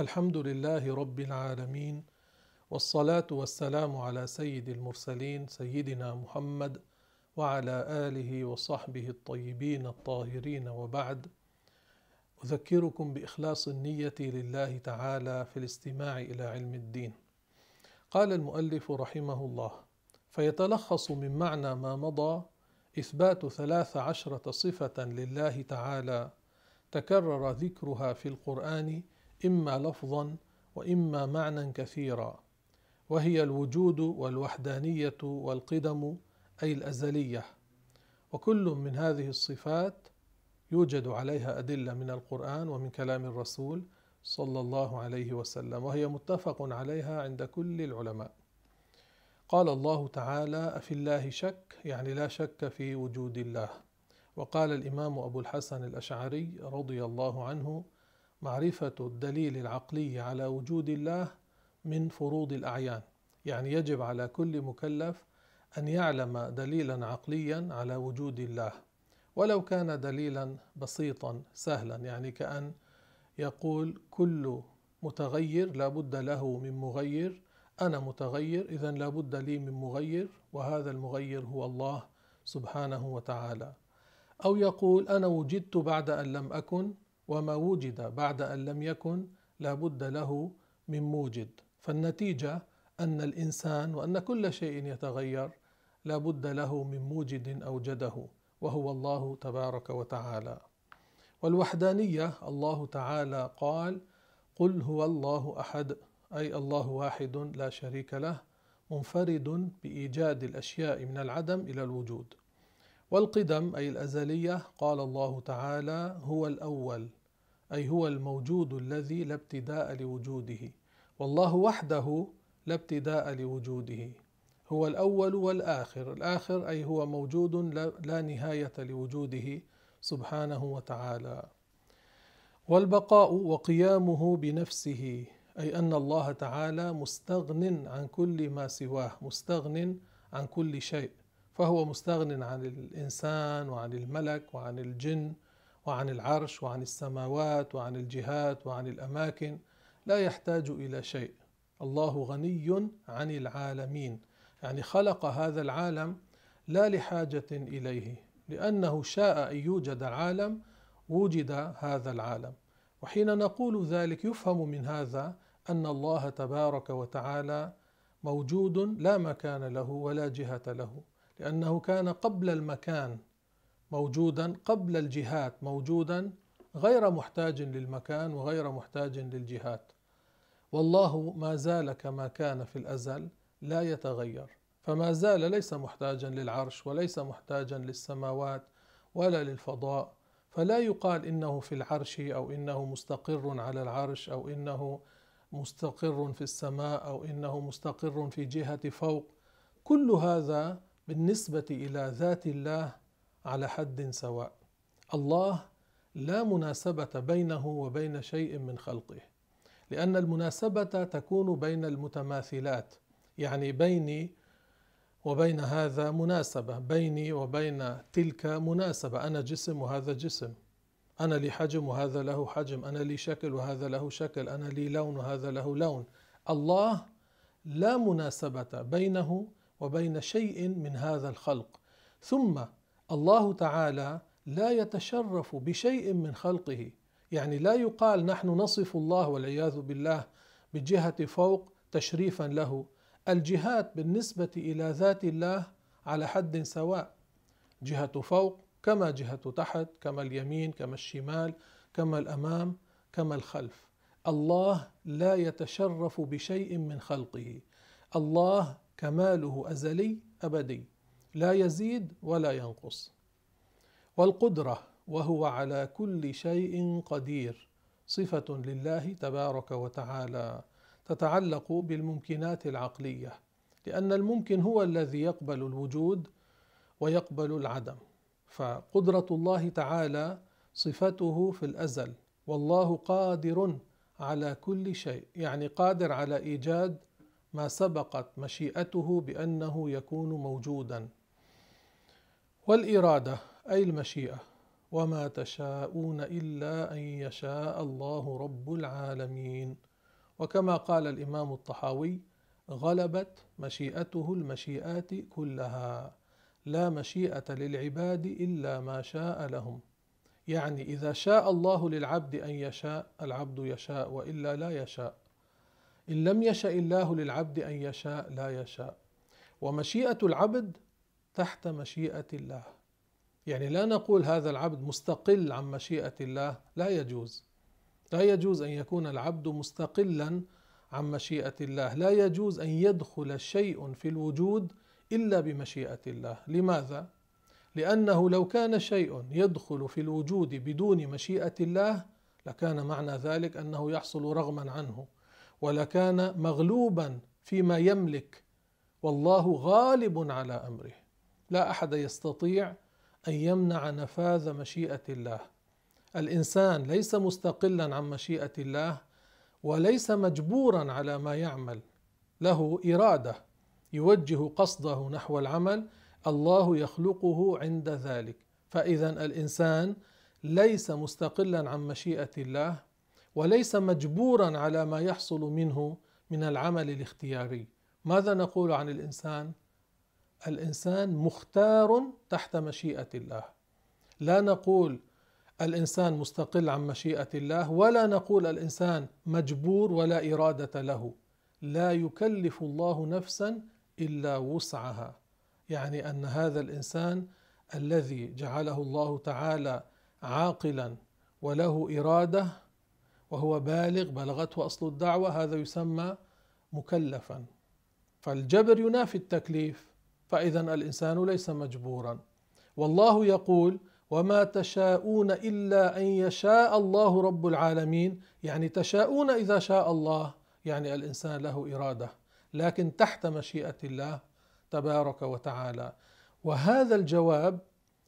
الحمد لله رب العالمين والصلاة والسلام على سيد المرسلين سيدنا محمد وعلى آله وصحبه الطيبين الطاهرين وبعد. أذكركم بإخلاص النية لله تعالى في الاستماع إلى علم الدين. قال المؤلف رحمه الله فيتلخص من معنى ما مضى إثبات ثلاث عشرة صفة لله تعالى تكرر ذكرها في القرآن إما لفظا وإما معنى كثيرا وهي الوجود والوحدانية والقدم أي الأزلية. وكل من هذه الصفات يوجد عليها أدلة من القرآن ومن كلام الرسول صلى الله عليه وسلم وهي متفق عليها عند كل العلماء. قال الله تعالى أفي الله شك؟ يعني لا شك في وجود الله. وقال الإمام أبو الحسن الأشعري رضي الله عنه معرفة الدليل العقلي على وجود الله من فروض الأعيان. يعني يجب على كل مكلف أن يعلم دليلا عقليا على وجود الله ولو كان دليلا بسيطا سهلا. يعني كأن يقول كل متغير لا بد له من مغير أنا متغير إذا لا بد لي من مغير وهذا المغير هو الله سبحانه وتعالى. أو يقول أنا وجدت بعد أن لم أكن وما وجد بعد أن لم يكن لا بد له من موجد. فالنتيجة أن الإنسان وأن كل شيء يتغير لا بد له من موجد أوجده وهو الله تبارك وتعالى. والوحدانية الله تعالى قال قل هو الله أحد أي الله واحد لا شريك له منفرد بإيجاد الأشياء من العدم إلى الوجود. والقدم أي الأزلية قال الله تعالى هو الأول. أي هو الموجود الذي لا ابتداء لوجوده والله وحده لا ابتداء لوجوده. هو الأول والآخر الآخر أي هو موجود لا نهاية لوجوده سبحانه وتعالى. والبقاء وقيامه بنفسه أي أن الله تعالى مستغن عن كل ما سواه مستغن عن كل شيء. فهو مستغن عن الإنسان وعن الملك وعن الجن وعن العرش وعن السماوات وعن الجهات وعن الأماكن لا يحتاج إلى شيء. الله غني عن العالمين. يعني خلق هذا العالم لا لحاجة إليه لأنه شاء أن يوجد العالم وجد هذا العالم. وحين نقول ذلك يفهم من هذا أن الله تبارك وتعالى موجود لا مكان له ولا جهة له لأنه كان قبل المكان. موجودا قبل الجهات موجودا غير محتاج للمكان وغير محتاج للجهات. والله ما زال كما كان في الأزل لا يتغير. فما زال ليس محتاجا للعرش وليس محتاجا للسماوات ولا للفضاء. فلا يقال إنه في العرش أو إنه مستقر على العرش أو إنه مستقر في السماء أو إنه مستقر في جهة فوق. كل هذا بالنسبة إلى ذات الله على حد سواء. الله لا مناسبة بينه وبين شيء من خلقه لأن المناسبة تكون بين المتماثلات يعني بيني وبين هذا مناسبة بيني وبين تلك مناسبة أنا جسم وهذا جسم أنا لي حجم وهذا له حجم أنا لي شكل وهذا له شكل أنا لي لون وهذا له لون. الله لا مناسبة بينه وبين شيء من هذا الخلق. ثم الله تعالى لا يتشرف بشيء من خلقه. يعني لا يقال نحن نصف الله والعياذ بالله بجهة فوق تشريفا له. الجهات بالنسبة إلى ذات الله على حد سواء. جهة فوق كما جهة تحت كما اليمين كما الشمال كما الأمام كما الخلف. الله لا يتشرف بشيء من خلقه. الله كماله أزلي أبدي. لا يزيد ولا ينقص. والقدرة وهو على كل شيء قدير صفة لله تبارك وتعالى تتعلق بالممكنات العقلية لأن الممكن هو الذي يقبل الوجود ويقبل العدم. فقدرة الله تعالى صفته في الأزل والله قادر على كل شيء يعني قادر على إيجاد ما سبقت مشيئته بأنه يكون موجودا. والإرادة أي المشيئة. وما تشاءون إلا أن يشاء الله رب العالمين. وكما قال الإمام الطحاوي غلبت مشيئته المشيئات كلها. لا مشيئة للعباد إلا ما شاء لهم. يعني إذا شاء الله للعبد أن يشاء العبد يشاء وإلا لا يشاء. إن لم يشأ الله للعبد أن يشاء لا يشاء. ومشيئة العبد تحت مشيئة الله. يعني لا نقول هذا العبد مستقل عن مشيئة الله لا يجوز. لا يجوز أن يكون العبد مستقلا عن مشيئة الله. لا يجوز أن يدخل شيء في الوجود إلا بمشيئة الله. لماذا؟ لأنه لو كان شيء يدخل في الوجود بدون مشيئة الله لكان معنى ذلك أنه يحصل رغما عنه ولكان مغلوبا فيما يملك والله غالب على أمره. لا أحد يستطيع أن يمنع نفاذ مشيئة الله. الإنسان ليس مستقلا عن مشيئة الله وليس مجبورا على ما يعمل. له إرادة يوجه قصده نحو العمل الله يخلقه عند ذلك. فاذا الإنسان ليس مستقلا عن مشيئة الله وليس مجبورا على ما يحصل منه من العمل الاختياري. ماذا نقول عن الإنسان؟ الإنسان مختار تحت مشيئة الله. لا نقول الإنسان مستقل عن مشيئة الله ولا نقول الإنسان مجبور ولا إرادة له. لا يكلف الله نفسا إلا وسعها. يعني أن هذا الإنسان الذي جعله الله تعالى عاقلا وله إرادة وهو بالغ بلغته أصل الدعوة هذا يسمى مكلفا. فالجبر ينافي التكليف. فاذا الإنسان ليس مجبورا. والله يقول وما تشاءون إلا أن يشاء الله رب العالمين. يعني تشاءون إذا شاء الله يعني الإنسان له إرادة لكن تحت مشيئة الله تبارك وتعالى. وهذا الجواب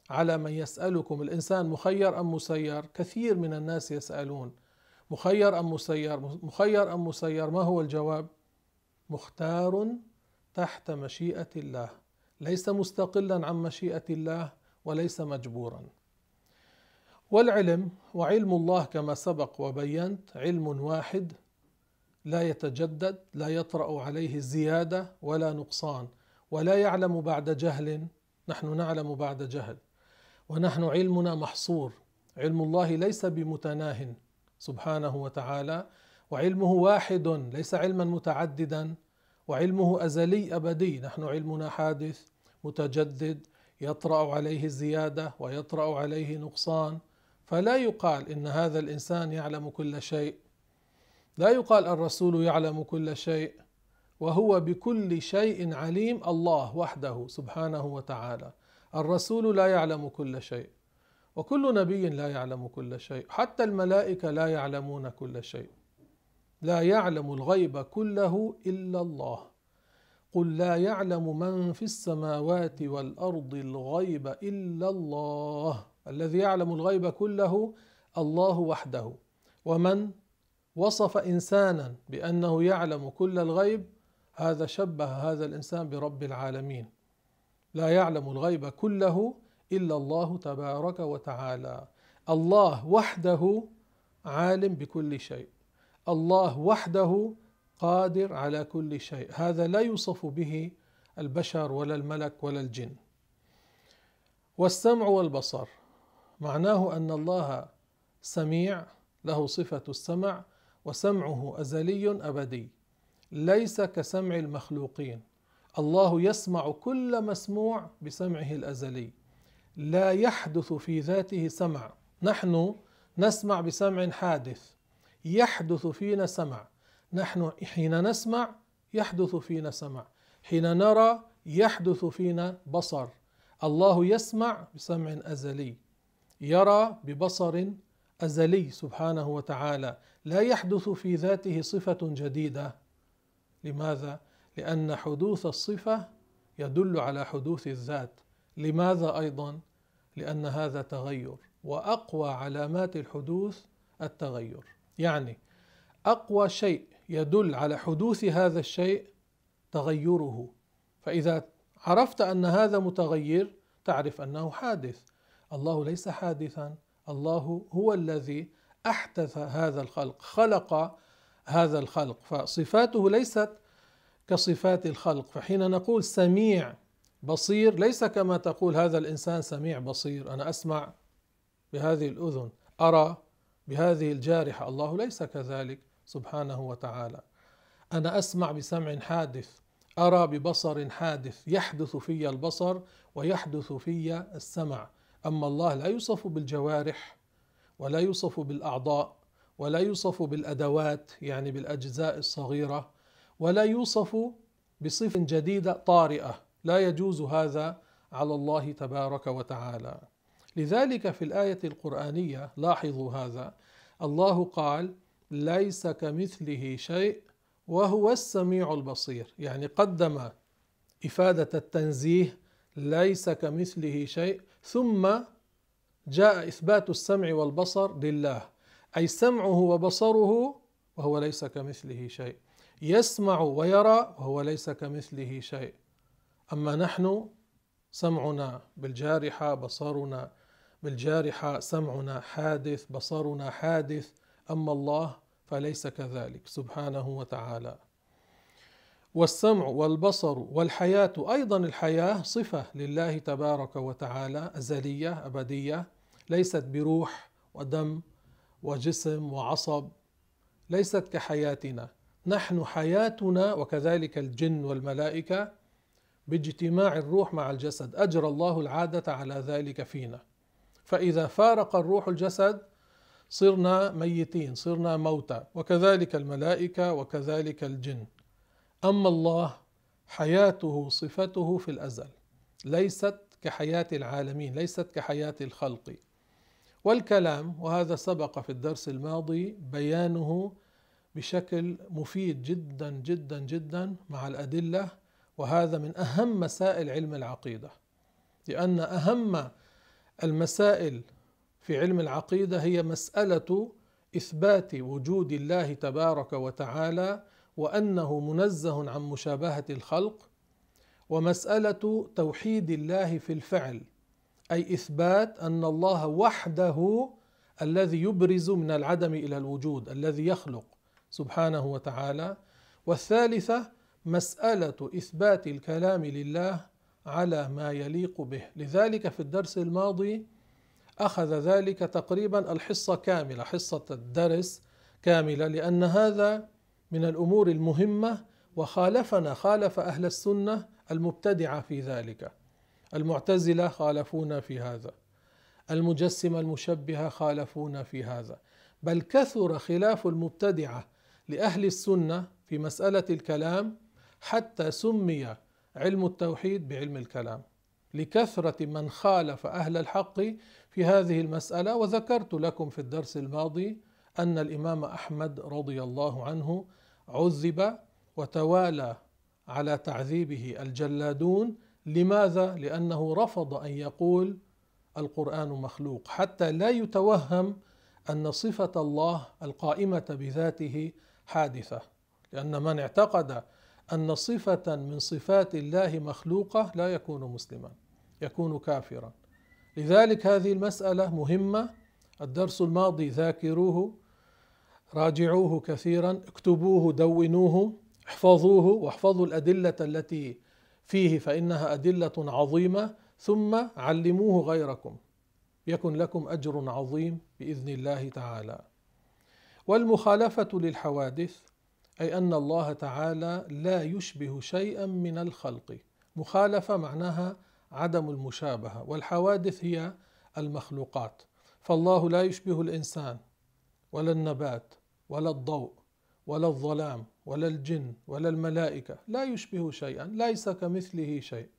على من يسألكم الإنسان مخير أم مسير؟ كثير من الناس يسألون مخير أم مسير؟ مخير أم مسير؟ ما هو الجواب؟ مختار تحت مشيئة الله. ليس مستقلا عن مشيئة الله وليس مجبورا. والعلم وعلم الله كما سبق وبينت علم واحد لا يتجدد لا يطرأ عليه زياده ولا نقصان ولا يعلم بعد جهل نحن نعلم بعد جهل ونحن علمنا محصور. علم الله ليس بمتناه سبحانه وتعالى وعلمه واحد ليس علما متعددا وعلمه أزلي أبدي نحن علمنا حادث متجدد يطرأ عليه الزيادة ويطرأ عليه نقصان. فلا يقال إن هذا الإنسان يعلم كل شيء. لا يقال الرسول يعلم كل شيء. وهو بكل شيء عليم الله وحده سبحانه وتعالى. الرسول لا يعلم كل شيء. وكل نبي لا يعلم كل شيء. حتى الملائكة لا يعلمون كل شيء. لا يعلم الغيب كله إلا الله. قل لا يعلم من في السماوات والأرض الغيب إلا الله. الذي يعلم الغيب كله الله وحده. ومن وصف إنسانا بأنه يعلم كل الغيب هذا شبه هذا الإنسان برب العالمين. لا يعلم الغيب كله إلا الله تبارك وتعالى. الله وحده عالم بكل شيء. الله وحده قادر على كل شيء. هذا لا يوصف به البشر ولا الملك ولا الجن. والسمع والبصر معناه أن الله سميع له صفة السمع وسمعه أزلي أبدي ليس كسمع المخلوقين. الله يسمع كل مسموع بسمعه الأزلي. لا يحدث في ذاته سمع. نحن نسمع بسمع حادث. يحدث فينا سمع. نحن حين نسمع يحدث فينا سمع حين نرى يحدث فينا بصر. الله يسمع بسمع أزلي يرى ببصر أزلي سبحانه وتعالى. لا يحدث في ذاته صفة جديدة. لماذا؟ لأن حدوث الصفة يدل على حدوث الذات. لماذا أيضا؟ لأن هذا تغير وأقوى علامات الحدوث التغير. يعني أقوى شيء يدل على حدوث هذا الشيء تغيره. فإذا عرفت أن هذا متغير تعرف أنه حادث. الله ليس حادثا. الله هو الذي أحدث هذا الخلق خلق هذا الخلق. فصفاته ليست كصفات الخلق. فحين نقول سميع بصير ليس كما تقول هذا الإنسان سميع بصير. أنا أسمع بهذه الأذن أرى بهذه الجارحة. الله ليس كذلك. سبحانه وتعالى. أنا أسمع بسمع حادث أرى ببصر حادث يحدث في البصر ويحدث في السمع. أما الله لا يوصف بالجوارح ولا يوصف بالأعضاء ولا يوصف بالأدوات يعني بالأجزاء الصغيرة ولا يوصف بصفة جديدة طارئة. لا يجوز هذا على الله تبارك وتعالى. لذلك في الآية القرآنية لاحظوا هذا الله قال ليس كمثله شيء وهو السميع البصير. يعني قدم إفادة التنزيه ليس كمثله شيء. ثم جاء إثبات السمع والبصر لله. أي سمعه وبصره وهو ليس كمثله شيء. يسمع ويرى وهو ليس كمثله شيء. أما نحن سمعنا بالجارحة بصرنا بالجارحة سمعنا حادث بصرنا حادث. أما الله فليس كذلك سبحانه وتعالى. والسمع والبصر والحياة أيضا الحياة صفة لله تبارك وتعالى أزلية أبدية ليست بروح ودم وجسم وعصب ليست كحياتنا. نحن حياتنا وكذلك الجن والملائكة باجتماع الروح مع الجسد. أجرى الله العادة على ذلك فينا. فإذا فارق الروح الجسد صرنا ميتين صرنا موتى وكذلك الملائكة وكذلك الجن. أما الله حياته صفته في الأزل. ليست كحياة العالمين ليست كحياة الخلق. والكلام وهذا سبق في الدرس الماضي بيانه بشكل مفيد جدا جدا جدا مع الأدلة وهذا من أهم مسائل علم العقيدة. لأن أهم المسائل في علم العقيدة هي مسألة إثبات وجود الله تبارك وتعالى وأنه منزه عن مشابهة الخلق ومسألة توحيد الله في الفعل أي إثبات أن الله وحده الذي يبرز من العدم إلى الوجود الذي يخلق سبحانه وتعالى. والثالثة مسألة إثبات الكلام لله على ما يليق به. لذلك في الدرس الماضي أخذ ذلك تقريبا الحصة كاملة حصة الدرس كاملة لأن هذا من الأمور المهمة وخالفنا خالف أهل السنة المبتدعة في ذلك. المعتزلة خالفونا في هذا. المجسمة المشبهة خالفونا في هذا. بل كثر خلاف المبتدعة لأهل السنة في مسألة الكلام حتى سمي علم التوحيد بعلم الكلام. لكثرة من خالف أهل الحق في هذه المسألة. وذكرت لكم في الدرس الماضي أن الإمام أحمد رضي الله عنه عذب وتوالى على تعذيبه الجلادون. لماذا؟ لأنه رفض أن يقول القرآن مخلوق حتى لا يتوهم أن صفة الله القائمة بذاته حادثة. لأن من اعتقد أن صفة من صفات الله مخلوقة لا يكون مسلما. يكون كافرا. لذلك هذه المسألة مهمة. الدرس الماضي ذاكروه راجعوه كثيرا اكتبوه دونوه احفظوه واحفظوا الأدلة التي فيه فإنها أدلة عظيمة. ثم علموه غيركم. يكن لكم أجر عظيم بإذن الله تعالى. والمخالفة للحوادث أي أن الله تعالى لا يشبه شيئا من الخلق. مخالفة معناها عدم المشابهة والحوادث هي المخلوقات. فالله لا يشبه الإنسان ولا النبات ولا الضوء ولا الظلام ولا الجن ولا الملائكة لا يشبه شيئا ليس كمثله شيء.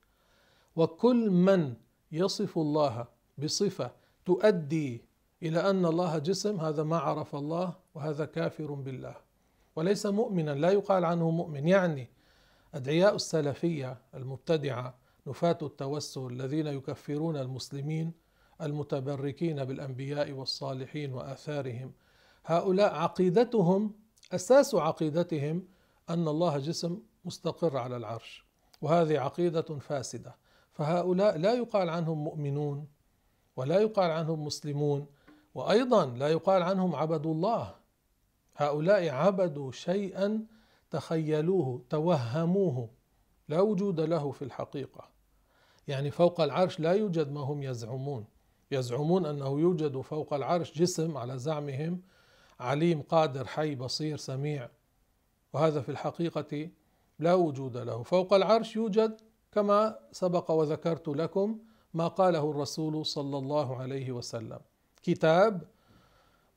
وكل من يصف الله بصفة تؤدي إلى أن الله جسم هذا ما عرف الله وهذا كافر بالله. وليس مؤمنا لا يقال عنه مؤمن. يعني أدعياء السلفية المبتدعة نفاة التوسل الذين يكفرون المسلمين المتبركين بالأنبياء والصالحين وآثارهم. هؤلاء عقيدتهم أساس عقيدتهم أن الله جسم مستقر على العرش وهذه عقيدة فاسدة. فهؤلاء لا يقال عنهم مؤمنون ولا يقال عنهم مسلمون وأيضا لا يقال عنهم عبدوا الله. هؤلاء عبدوا شيئا تخيلوه توهموه لا وجود له في الحقيقة. يعني فوق العرش لا يوجد ما هم يزعمون. يزعمون أنه يوجد فوق العرش جسم على زعمهم عليم قادر حي بصير سميع. وهذا في الحقيقة لا وجود له. فوق العرش يوجد كما سبق وذكرت لكم ما قاله الرسول صلى الله عليه وسلم. كتاب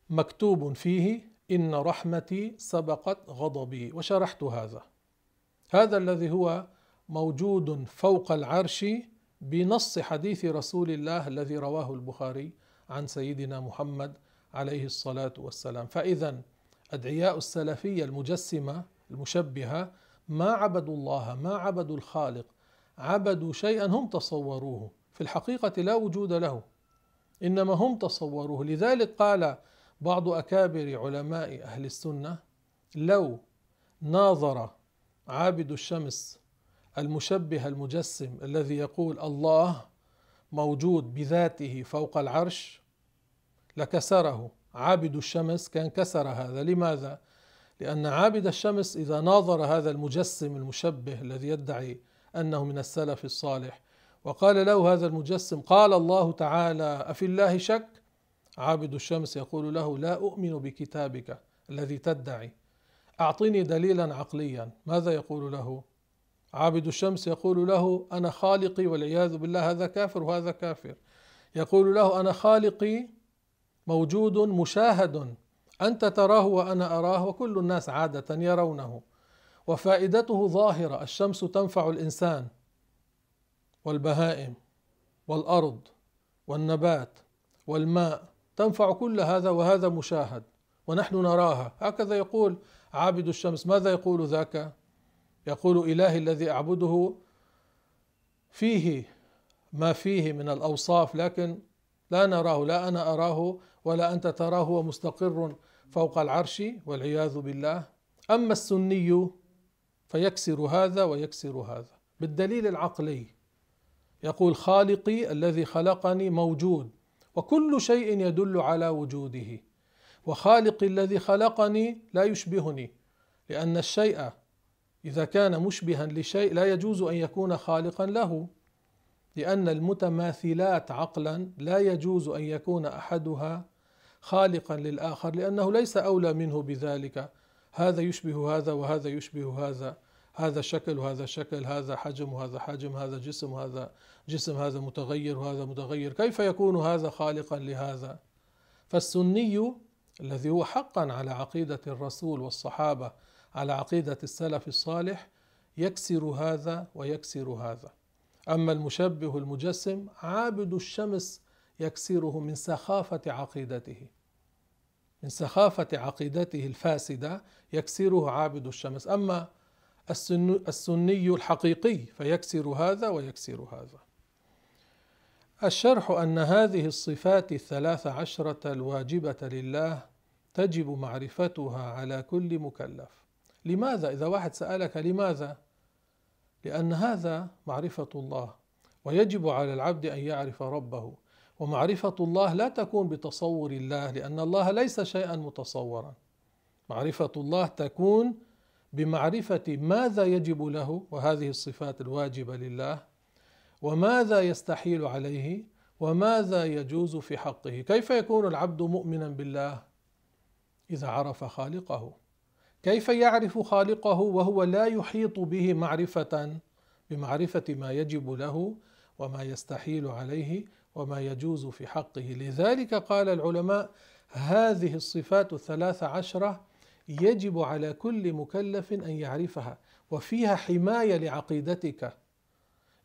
مكتوب فيه إن رحمتي سبقت غضبي وشرحت هذا. هذا الذي هو موجود فوق العرش بنص حديث رسول الله الذي رواه البخاري عن سيدنا محمد عليه الصلاة والسلام. فإذا أدعياء السلفية المجسمة المشبهة ما عبدوا الله ما عبدوا الخالق عبدوا شيئا هم تصوروه. في الحقيقة لا وجود له إنما هم تصوروه. لذلك قال بعض أكابر علماء أهل السنة لو ناظر عابد الشمس المشبه المجسم الذي يقول الله موجود بذاته فوق العرش لكسره. عابد الشمس كان كسر هذا. لماذا؟ لأن عابد الشمس إذا ناظر هذا المجسم المشبه الذي يدعي أنه من السلف الصالح وقال له هذا المجسم قال الله تعالى أفي الله شك؟ عابد الشمس يقول له لا أؤمن بكتابك الذي تدعي. أعطني دليلا عقليا. ماذا يقول له؟ عابد الشمس يقول له أنا خالقي والعياذ بالله هذا كافر وهذا كافر. يقول له أنا خالقي موجود مشاهد أنت تراه وأنا أراه وكل الناس عادة يرونه وفائدته ظاهرة الشمس تنفع الإنسان والبهائم والأرض والنبات والماء تنفع كل هذا وهذا مشاهد ونحن نراها. هكذا يقول عابد الشمس. ماذا يقول ذاك؟ يقول إلهي الذي أعبده فيه ما فيه من الأوصاف لكن لا نراه لا أنا أراه ولا أنت تراه هو مستقر فوق العرش والعياذ بالله. أما السني فيكسر هذا ويكسر هذا. بالدليل العقلي يقول خالقي الذي خلقني موجود وكل شيء يدل على وجوده. وخالقي الذي خلقني لا يشبهني لأن الشيء إذا كان مشبها لشيء لا يجوز أن يكون خالقا له لأن المتماثلات عقلا لا يجوز أن يكون أحدها خالقا للآخر لأنه ليس أولى منه بذلك. هذا يشبه هذا وهذا يشبه هذا. هذا شكل وهذا شكل هذا حجم وهذا حجم هذا جسم وهذا جسم هذا متغير وهذا متغير. كيف يكون هذا خالقا لهذا؟ فالسني الذي هو حقا على عقيدة الرسول والصحابة على عقيدة السلف الصالح يكسر هذا ويكسر هذا. أما المشبه المجسم عابد الشمس يكسره من سخافة عقيدته. من سخافة عقيدته الفاسدة يكسره عابد الشمس. أما السني الحقيقي فيكسر هذا ويكسر هذا. الشرح أن هذه الصفات الثلاث عشرة الواجبة لله تجب معرفتها على كل مكلف. لماذا؟ إذا واحد سألك لماذا؟ لأن هذا معرفة الله ويجب على العبد أن يعرف ربه. ومعرفة الله لا تكون بتصور الله لأن الله ليس شيئا متصورا. معرفة الله تكون بمعرفة ماذا يجب له وهذه الصفات الواجبة لله. وماذا يستحيل عليه وماذا يجوز في حقه. كيف يكون العبد مؤمنا بالله؟ إذا عرف خالقه. كيف يعرف خالقه وهو لا يحيط به معرفة؟ بمعرفة ما يجب له وما يستحيل عليه وما يجوز في حقه. لذلك قال العلماء هذه الصفات الثلاث عشرة يجب على كل مكلف أن يعرفها وفيها حماية لعقيدتك.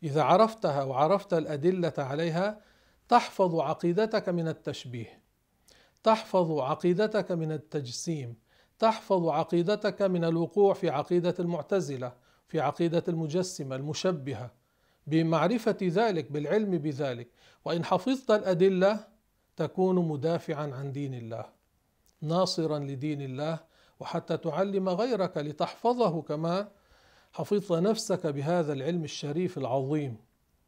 إذا عرفتها وعرفت الأدلة عليها تحفظ عقيدتك من التشبيه تحفظ عقيدتك من التجسيم تحفظ عقيدتك من الوقوع في عقيدة المعتزلة في عقيدة المجسمة المشبهة. بمعرفة ذلك بالعلم بذلك. وإن حفظت الأدلة تكون مدافعا عن دين الله. ناصرا لدين الله وحتى تعلم غيرك لتحفظه كما حفظت نفسك بهذا العلم الشريف العظيم.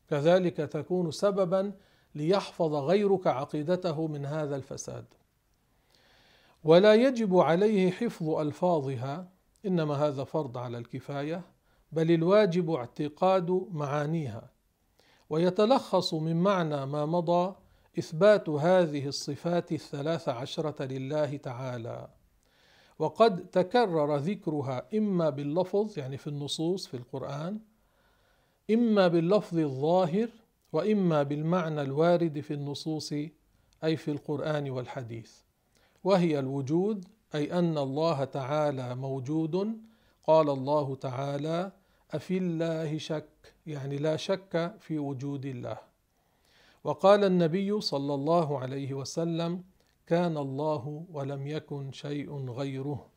كذلك تكون سببا ليحفظ غيرك عقيدته من هذا الفساد. ولا يجب عليه حفظ ألفاظها إنما هذا فرض على الكفاية بل الواجب اعتقاد معانيها. ويتلخص من معنى ما مضى إثبات هذه الصفات الثلاث عشرة لله تعالى. وقد تكرر ذكرها إما باللفظ يعني في النصوص في القرآن إما باللفظ الظاهر وإما بالمعنى الوارد في النصوص أي في القرآن والحديث. وهي الوجود أي أن الله تعالى موجود. قال الله تعالى أفي الله شك؟ يعني لا شك في وجود الله. وقال النبي صلى الله عليه وسلم كان الله ولم يكن شيء غيره.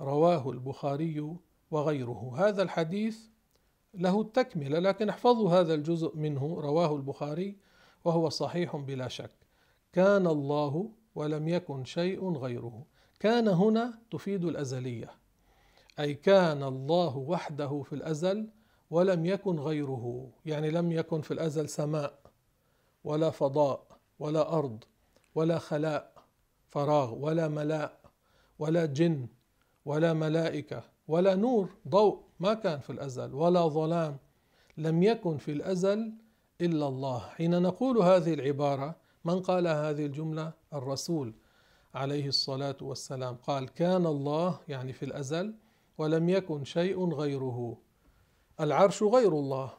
رواه البخاري وغيره. هذا الحديث له التكملة لكن احفظوا هذا الجزء منه رواه البخاري وهو صحيح بلا شك. كان الله ولم يكن شيء غيره. كان هنا تفيد الأزلية أي كان الله وحده في الأزل ولم يكن غيره يعني لم يكن في الأزل سماء ولا فضاء ولا أرض ولا خلاء فراغ ولا ملاء ولا جن ولا ملائكة ولا نور ضوء ما كان في الأزل ولا ظلام لم يكن في الأزل إلا الله. حين نقول هذه العبارة من قال هذه الجملة؟ الرسول عليه الصلاة والسلام قال كان الله يعني في الأزل ولم يكن شيء غيره العرش غير الله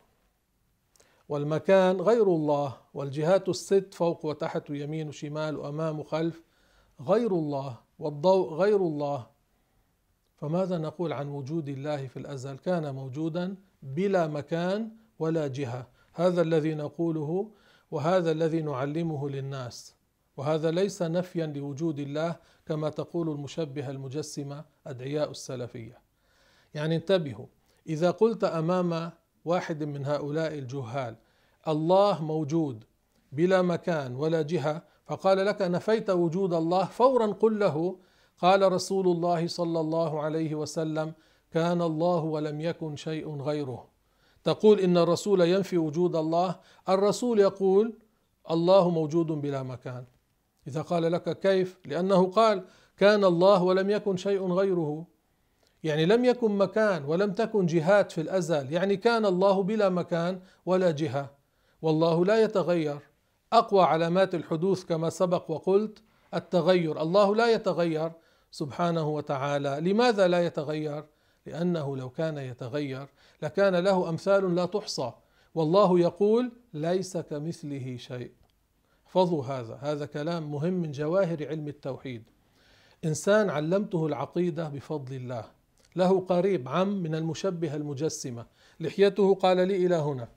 والمكان غير الله والجهات الست فوق وتحت ويمين وشمال وأمام وخلف غير الله والضوء غير الله. فماذا نقول عن وجود الله في الأزل؟ كان موجودا بلا مكان ولا جهة. هذا الذي نقوله وهذا الذي نعلمه للناس. وهذا ليس نفيا لوجود الله كما تقول المشبهة المجسمة أدعياء السلفية. يعني انتبهوا إذا قلت أمام واحد من هؤلاء الجهال الله موجود بلا مكان ولا جهة فقال لك نفيت وجود الله؟ فورا قل له قال رسول الله صلى الله عليه وسلم كان الله ولم يكن شيء غيره. تقول إن الرسول ينفي وجود الله؟ الرسول يقول الله موجود بلا مكان. إذا قال لك كيف؟ لأنه قال كان الله ولم يكن شيء غيره. يعني لم يكن مكان ولم تكن جهات في الأزل. يعني كان الله بلا مكان ولا جهة. والله لا يتغير. أقوى علامات الحدوث كما سبق وقلت التغير. الله لا يتغير سبحانه وتعالى. لماذا لا يتغير؟ لأنه لو كان يتغير لكان له أمثال لا تحصى. والله يقول ليس كمثله شيء. احفظوا هذا. هذا كلام مهم من جواهر علم التوحيد. إنسان علمته العقيدة بفضل الله. له قريب عم من المشبهة المجسمة. لحيته قال لي إلى هنا.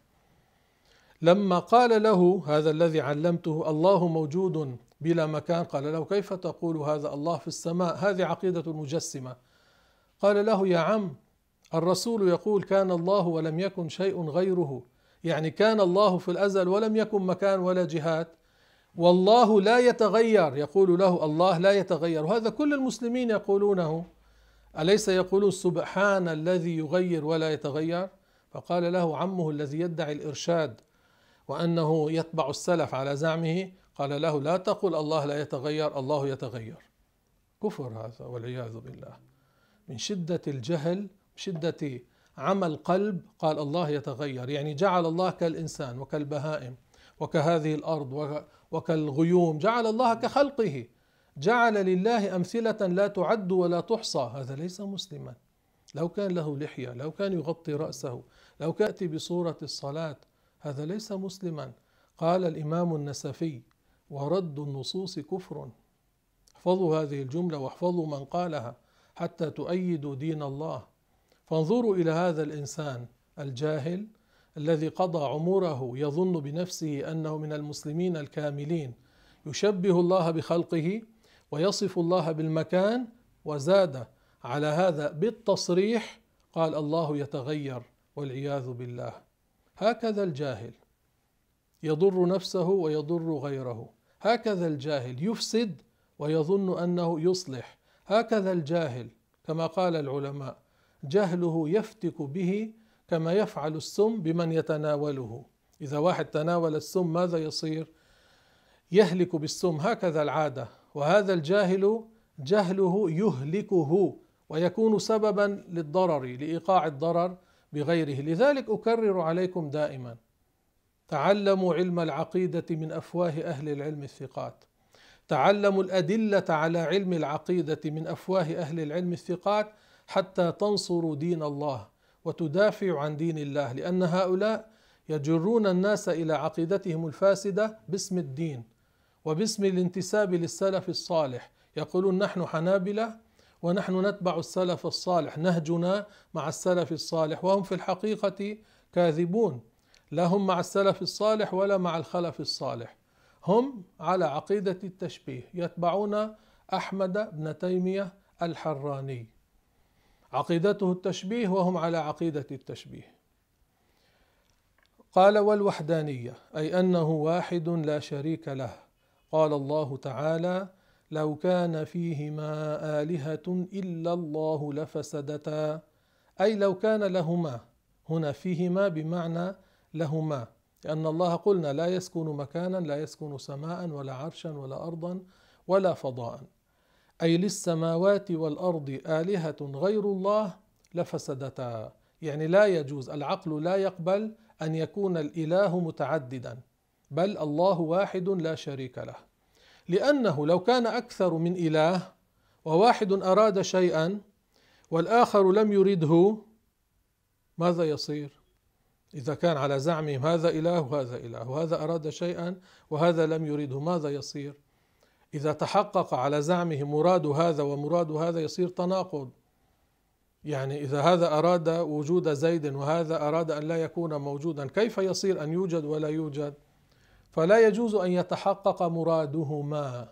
لما قال له هذا الذي علمته الله موجود بلا مكان قال له كيف تقول هذا الله في السماء هذه عقيدة المجسمة قال له يا عم الرسول يقول كان الله ولم يكن شيء غيره. يعني كان الله في الأزل ولم يكن مكان ولا جهات والله لا يتغير. يقول له الله لا يتغير. وهذا كل المسلمين يقولونه. أليس يقولون سبحان الذي يغير ولا يتغير؟ فقال له عمه الذي يدعي الإرشاد وأنه يتبع السلف على زعمه قال له لا تقل الله لا يتغير الله يتغير. كفر هذا والعياذ بالله. من شدة الجهل شدة عمى القلب قال الله يتغير. يعني جعل الله كالإنسان وكالبهائم وكهذه الأرض وكالغيوم جعل الله كخلقه. جعل لله أمثلة لا تعد ولا تحصى. هذا ليس مسلما. لو كان له لحية لو كان يغطي رأسه لو كأتي بصورة الصلاة هذا ليس مسلما. قال الإمام النسفي ورد النصوص كفر. احفظوا هذه الجملة واحفظوا من قالها حتى تؤيدوا دين الله. فانظروا إلى هذا الإنسان الجاهل الذي قضى عمره يظن بنفسه أنه من المسلمين الكاملين. يشبه الله بخلقه ويصف الله بالمكان وزاد على هذا بالتصريح قال الله يتغير والعياذ بالله. هكذا الجاهل يضر نفسه ويضر غيره. هكذا الجاهل يفسد ويظن أنه يصلح. هكذا الجاهل كما قال العلماء جهله يفتك به كما يفعل السم بمن يتناوله. إذا واحد تناول السم ماذا يصير؟ يهلك بالسم هكذا العادة. وهذا الجاهل جهله يهلكه ويكون سببا للضرر لإيقاع الضرر بغيره. لذلك أكرر عليكم دائما تعلموا علم العقيدة من أفواه أهل العلم الثقات. تعلموا الأدلة على علم العقيدة من أفواه أهل العلم الثقات حتى تنصروا دين الله. وتدافعوا عن دين الله لأن هؤلاء يجرون الناس إلى عقيدتهم الفاسدة باسم الدين وباسم الانتساب للسلف الصالح. يقولون نحن حنابلة ونحن نتبع السلف الصالح نهجنا مع السلف الصالح وهم في الحقيقة كاذبون. لا هم مع السلف الصالح ولا مع الخلف الصالح. هم على عقيدة التشبيه يتبعون أحمد بن تيمية الحراني. عقيدته التشبيه وهم على عقيدة التشبيه. قال والوحدانية أي أنه واحد لا شريك له. قال الله تعالى لو كان فيهما آلهة إلا الله لفسدتا. أي لو كان لهما هنا فيهما بمعنى لهما لأن الله قلنا لا يسكن مكانا لا يسكن سماء ولا عرشا ولا أرضا ولا فضاء. أي للسماوات والأرض آلهة غير الله لفسدتا. يعني لا يجوز العقل لا يقبل أن يكون الإله متعددا بل الله واحد لا شريك له. لأنه لو كان أكثر من إله وواحد أراد شيئا والآخر لم يرده ماذا يصير؟ إذا كان على زعمهم هذا إله وهذا إله وهذا أراد شيئا وهذا لم يرده ماذا يصير؟ إذا تحقق على زعمه مراد هذا ومراد هذا يصير تناقض. يعني إذا هذا أراد وجود زيد وهذا أراد أن لا يكون موجودا كيف يصير أن يوجد ولا يوجد؟ فلا يجوز أن يتحقق مرادهما.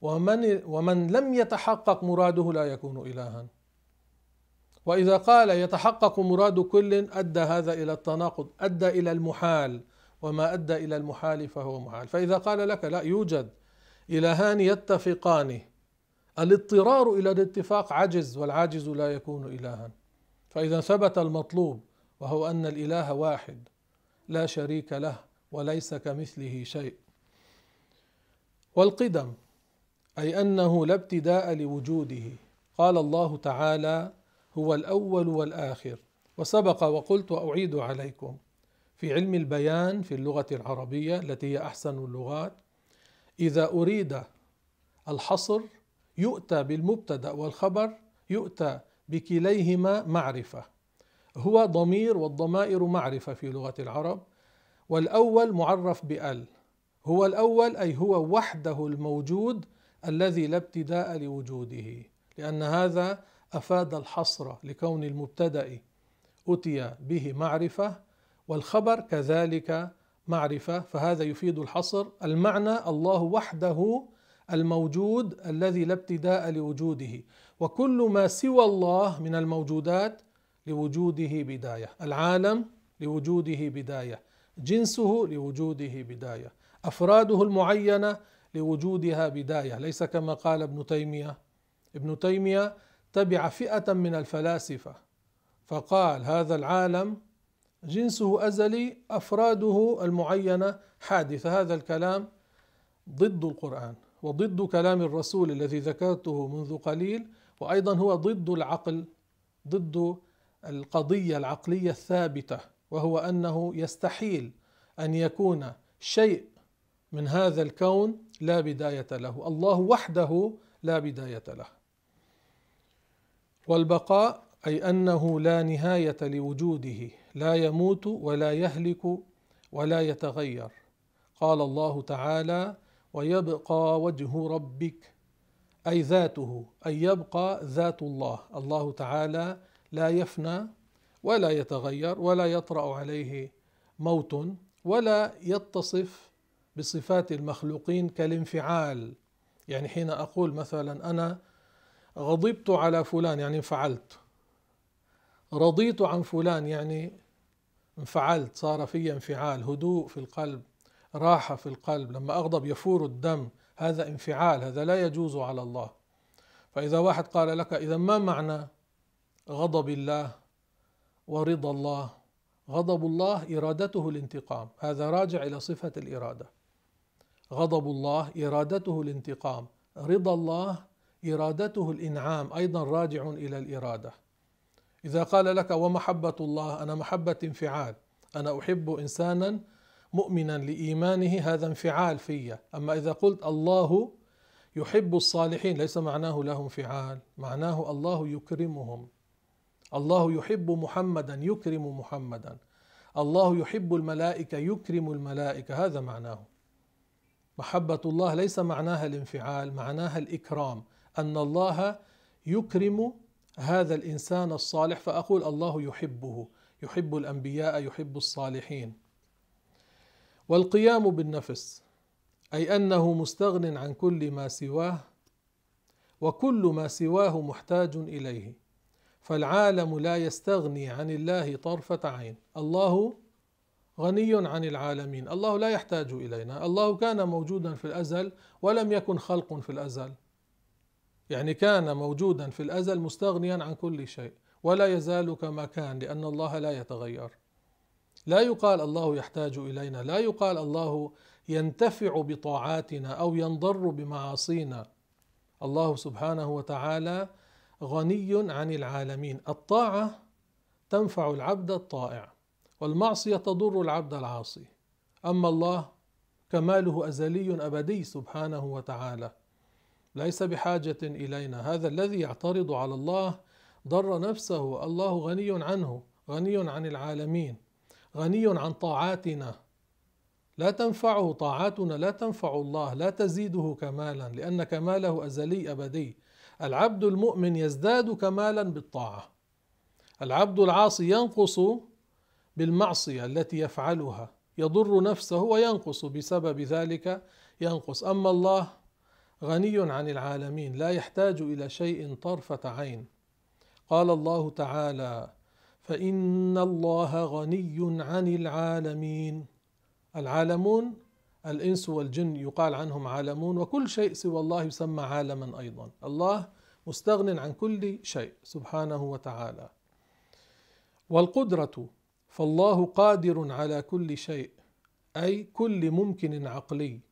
ومن ومن لم يتحقق مراده لا يكون إلها. وإذا قال يتحقق مراد كل أدى هذا إلى التناقض أدى إلى المحال. وما أدى إلى المحال فهو محال. فإذا قال لك لا يوجد. إلهان يتفقان. الاضطرار إلى الاتفاق عجز والعاجز لا يكون الها. فإذا ثبت المطلوب وهو أن الإله واحد لا شريك له وليس كمثله شيء. والقدم أي أنه لا ابتداء لوجوده. قال الله تعالى هو الأول والآخر. وسبق وقلت وأعيد عليكم. في علم البيان في اللغة العربية التي هي أحسن اللغات إذا أريد الحصر يؤتى بالمبتدأ والخبر يؤتى بكليهما معرفة. هو ضمير والضمائر معرفة في لغة العرب. والأول معرف بأل. هو الأول أي هو وحده الموجود الذي لا ابتداء لوجوده. لأن هذا أفاد الحصر لكون المبتدأ أتي به معرفة والخبر كذلك معرفة فهذا يفيد الحصر. المعنى الله وحده الموجود الذي لا ابتداء لوجوده وكل ما سوى الله من الموجودات لوجوده بداية. العالم لوجوده بداية. جنسه لوجوده بداية. أفراده المعينة لوجودها بداية. ليس كما قال ابن تيمية. ابن تيمية تبع فئة من الفلاسفة فقال هذا العالم جنسه أزلي أفراده المعينة حادثة. هذا الكلام ضد القرآن وضد كلام الرسول الذي ذكرته منذ قليل وأيضا هو ضد العقل ضد القضية العقلية الثابتة وهو أنه يستحيل أن يكون شيء من هذا الكون لا بداية له. الله وحده لا بداية له. والبقاء أي أنه لا نهاية لوجوده. لا يموت ولا يهلك ولا يتغير. قال الله تعالى ويبقى وجه ربك أي ذاته أي يبقى ذات الله. الله تعالى لا يفنى ولا يتغير ولا يطرأ عليه موت ولا يتصف بصفات المخلوقين كالانفعال. يعني حين أقول مثلا أنا غضبت على فلان يعني انفعلت رضيت عن فلان يعني انفعلت صار في انفعال هدوء في القلب راحة في القلب لما أغضب يفور الدم هذا انفعال هذا لا يجوز على الله. فإذا واحد قال لك إذا ما معنى غضب الله ورضا الله؟ غضب الله إرادته الانتقام هذا راجع إلى صفة الإرادة. غضب الله إرادته الانتقام رضا الله إرادته الإنعام أيضا راجع إلى الإرادة. إذا قال لك ومحبة الله أنا محبة انفعال. أنا أحب إنسانا مؤمنا لإيمانه هذا انفعال في. أما إذا قلت الله يحب الصالحين ليس معناه له انفعال معناه الله يكرمهم. الله يحب محمدا يكرم محمدا. الله يحب الملائكة يكرم الملائكة هذا معناه. محبة الله ليس معناها الانفعال معناها الإكرام. أن الله يكرم هذا الإنسان الصالح فأقول الله يحبه يحب الأنبياء يحب الصالحين. والقيام بالنفس أي أنه مستغن عن كل ما سواه وكل ما سواه محتاج إليه. فالعالم لا يستغني عن الله طرفة عين. الله غني عن العالمين. الله لا يحتاج إلينا. الله كان موجودا في الأزل ولم يكن خلق في الأزل. يعني كان موجودا في الأزل مستغنيا عن كل شيء ولا يزال كما كان لأن الله لا يتغير. لا يقال الله يحتاج إلينا لا يقال الله ينتفع بطاعاتنا أو ينضر بمعاصينا. الله سبحانه وتعالى غني عن العالمين. الطاعة تنفع العبد الطائع والمعصية تضر العبد العاصي. أما الله كماله أزلي أبدي سبحانه وتعالى. ليس بحاجة إلينا. هذا الذي يعترض على الله ضر نفسه. الله غني عنه غني عن العالمين غني عن طاعاتنا. لا تنفعه طاعاتنا لا تنفع الله لا تزيده كمالا لأن كماله أزلي أبدي. العبد المؤمن يزداد كمالا بالطاعة. العبد العاصي ينقص بالمعصية التي يفعلها. يضر نفسه وينقص بسبب ذلك ينقص. أما الله غني عن العالمين لا يحتاج إلى شيء طرفة عين. قال الله تعالى فإن الله غني عن العالمين. العالمون الإنس والجن يقال عنهم عالمون وكل شيء سوى الله يسمى عالما أيضا. الله مستغن عن كل شيء سبحانه وتعالى. والقدرة فالله قادر على كل شيء أي كل ممكن عقلي.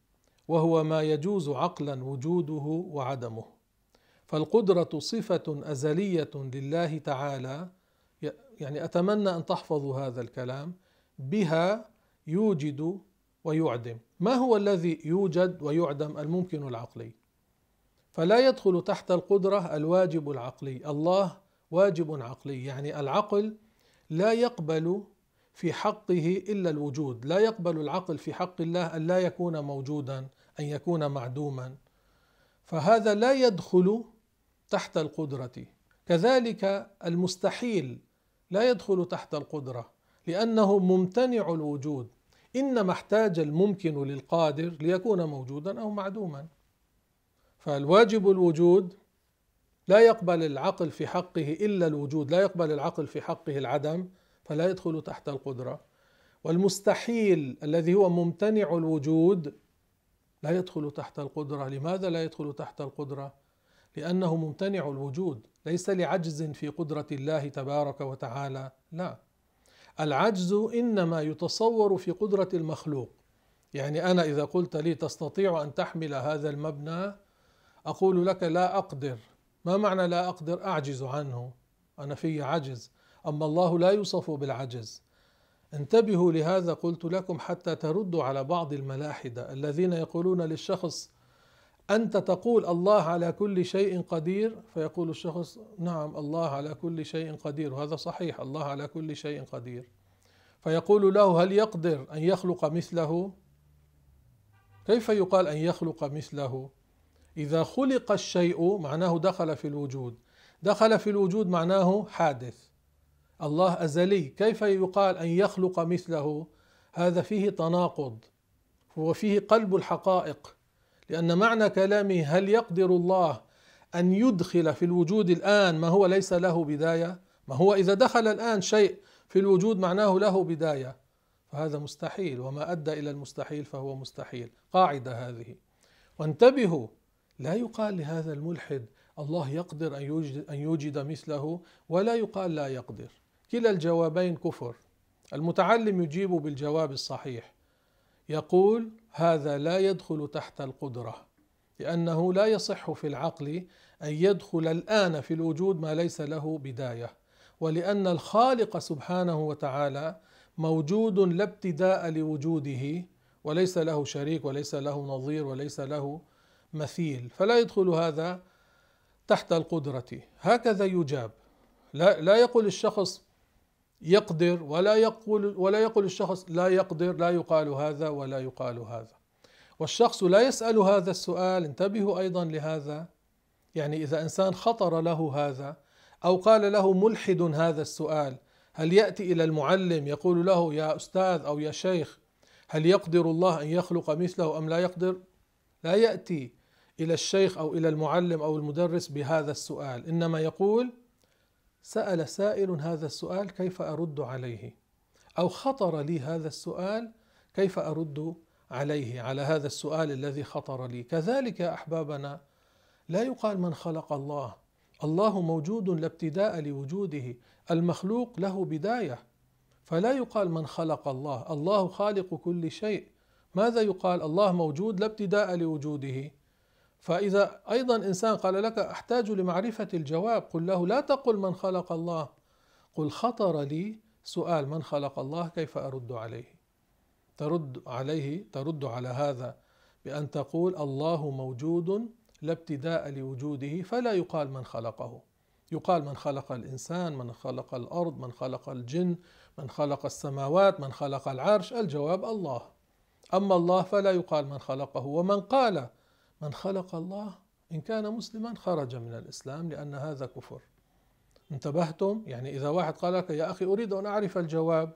وهو ما يجوز عقلا وجوده وعدمه. فالقدرة صفة أزلية لله تعالى يعني أتمنى أن تحفظوا هذا الكلام بها يوجد ويعدم. ما هو الذي يوجد ويعدم الممكن العقلي؟ فلا يدخل تحت القدرة الواجب العقلي. الله واجب عقلي يعني العقل لا يقبل في حقه إلا الوجود. لا يقبل العقل في حق الله أن لا يكون موجودا أن يكون معدوما. فهذا لا يدخل تحت القدرة. كذلك المستحيل لا يدخل تحت القدرة لأنه ممتنع الوجود. إنما احتاج الممكن للقادر ليكون موجودا أو معدوما. فالواجب الوجود لا يقبل العقل في حقه إلا الوجود لا يقبل العقل في حقه العدم. فلا يدخل تحت القدرة. والمستحيل الذي هو ممتنع الوجود لا يدخل تحت القدرة. لماذا لا يدخل تحت القدرة؟ لأنه ممتنع الوجود. ليس لعجز في قدرة الله تبارك وتعالى لا. العجز إنما يتصور في قدرة المخلوق. يعني أنا إذا قلت لي تستطيع أن تحمل هذا المبنى أقول لك لا أقدر. ما معنى لا أقدر؟ أعجز عنه. أنا في عجز. أما الله لا يوصف بالعجز. انتبهوا لهذا قلت لكم حتى تردوا على بعض الملاحدة الذين يقولون للشخص أنت تقول الله على كل شيء قدير؟ فيقول الشخص نعم الله على كل شيء قدير وهذا صحيح الله على كل شيء قدير. فيقول له هل يقدر أن يخلق مثله؟ كيف يقال أن يخلق مثله؟ إذا خلق الشيء معناه دخل في الوجود. دخل في الوجود معناه حادث. الله أزلي كيف يقال أن يخلق مثله؟ هذا فيه تناقض هو فيه قلب الحقائق لأن معنى كلامه هل يقدر الله أن يدخل في الوجود الآن ما هو ليس له بداية؟ ما هو إذا دخل الآن شيء في الوجود معناه له بداية؟ فهذا مستحيل وما أدى إلى المستحيل فهو مستحيل. قاعدة هذه. وانتبهوا لا يقال لهذا الملحد الله يقدر أن يوجد, أن يوجد مثله ولا يقال لا يقدر. كلا الجوابين كفر. المتعلم يجيب بالجواب الصحيح. يقول هذا لا يدخل تحت القدرة لأنه لا يصح في العقل أن يدخل الآن في الوجود ما ليس له بداية ولأن الخالق سبحانه وتعالى موجود لا ابتداء لوجوده وليس له شريك وليس له نظير وليس له مثيل. فلا يدخل هذا تحت القدرة. هكذا يجاب. لا لا يقول الشخص يقدر ولا يقول ولا يقول الشخص لا يقدر لا يقال هذا ولا يقال هذا. والشخص لا يسأل هذا السؤال انتبهوا أيضا لهذا. يعني إذا إنسان خطر له هذا أو قال له ملحد هذا السؤال هل يأتي إلى المعلم يقول له يا أستاذ أو يا شيخ هل يقدر الله أن يخلق مثله أم لا يقدر؟ لا يأتي إلى الشيخ أو إلى المعلم أو المدرس بهذا السؤال إنما يقول سأل سائل هذا السؤال كيف أرد عليه؟ أو خطر لي هذا السؤال كيف أرد عليه على هذا السؤال الذي خطر لي. كذلك يا أحبابنا لا يقال من خلق الله. الله موجود لا ابتداء لوجوده المخلوق له بداية. فلا يقال من خلق الله. الله خالق كل شيء. ماذا يقال؟ الله موجود لا ابتداء لوجوده. فإذا أيضا إنسان قال لك أحتاج لمعرفة الجواب قل له لا تقل من خلق الله. قل خطر لي سؤال من خلق الله؟ كيف أرد عليه؟ ترد عليه ترد على هذا بأن تقول الله موجود لا ابتداء لوجوده فلا يقال من خلقه. يقال من خلق الإنسان من خلق الأرض من خلق الجن من خلق السماوات من خلق العرش الجواب الله. أما الله فلا يقال من خلقه. ومن قال من خلق الله إن كان مسلما خرج من الإسلام لأن هذا كفر. انتبهتم؟ يعني إذا واحد قال لك يا أخي أريد أن أعرف الجواب.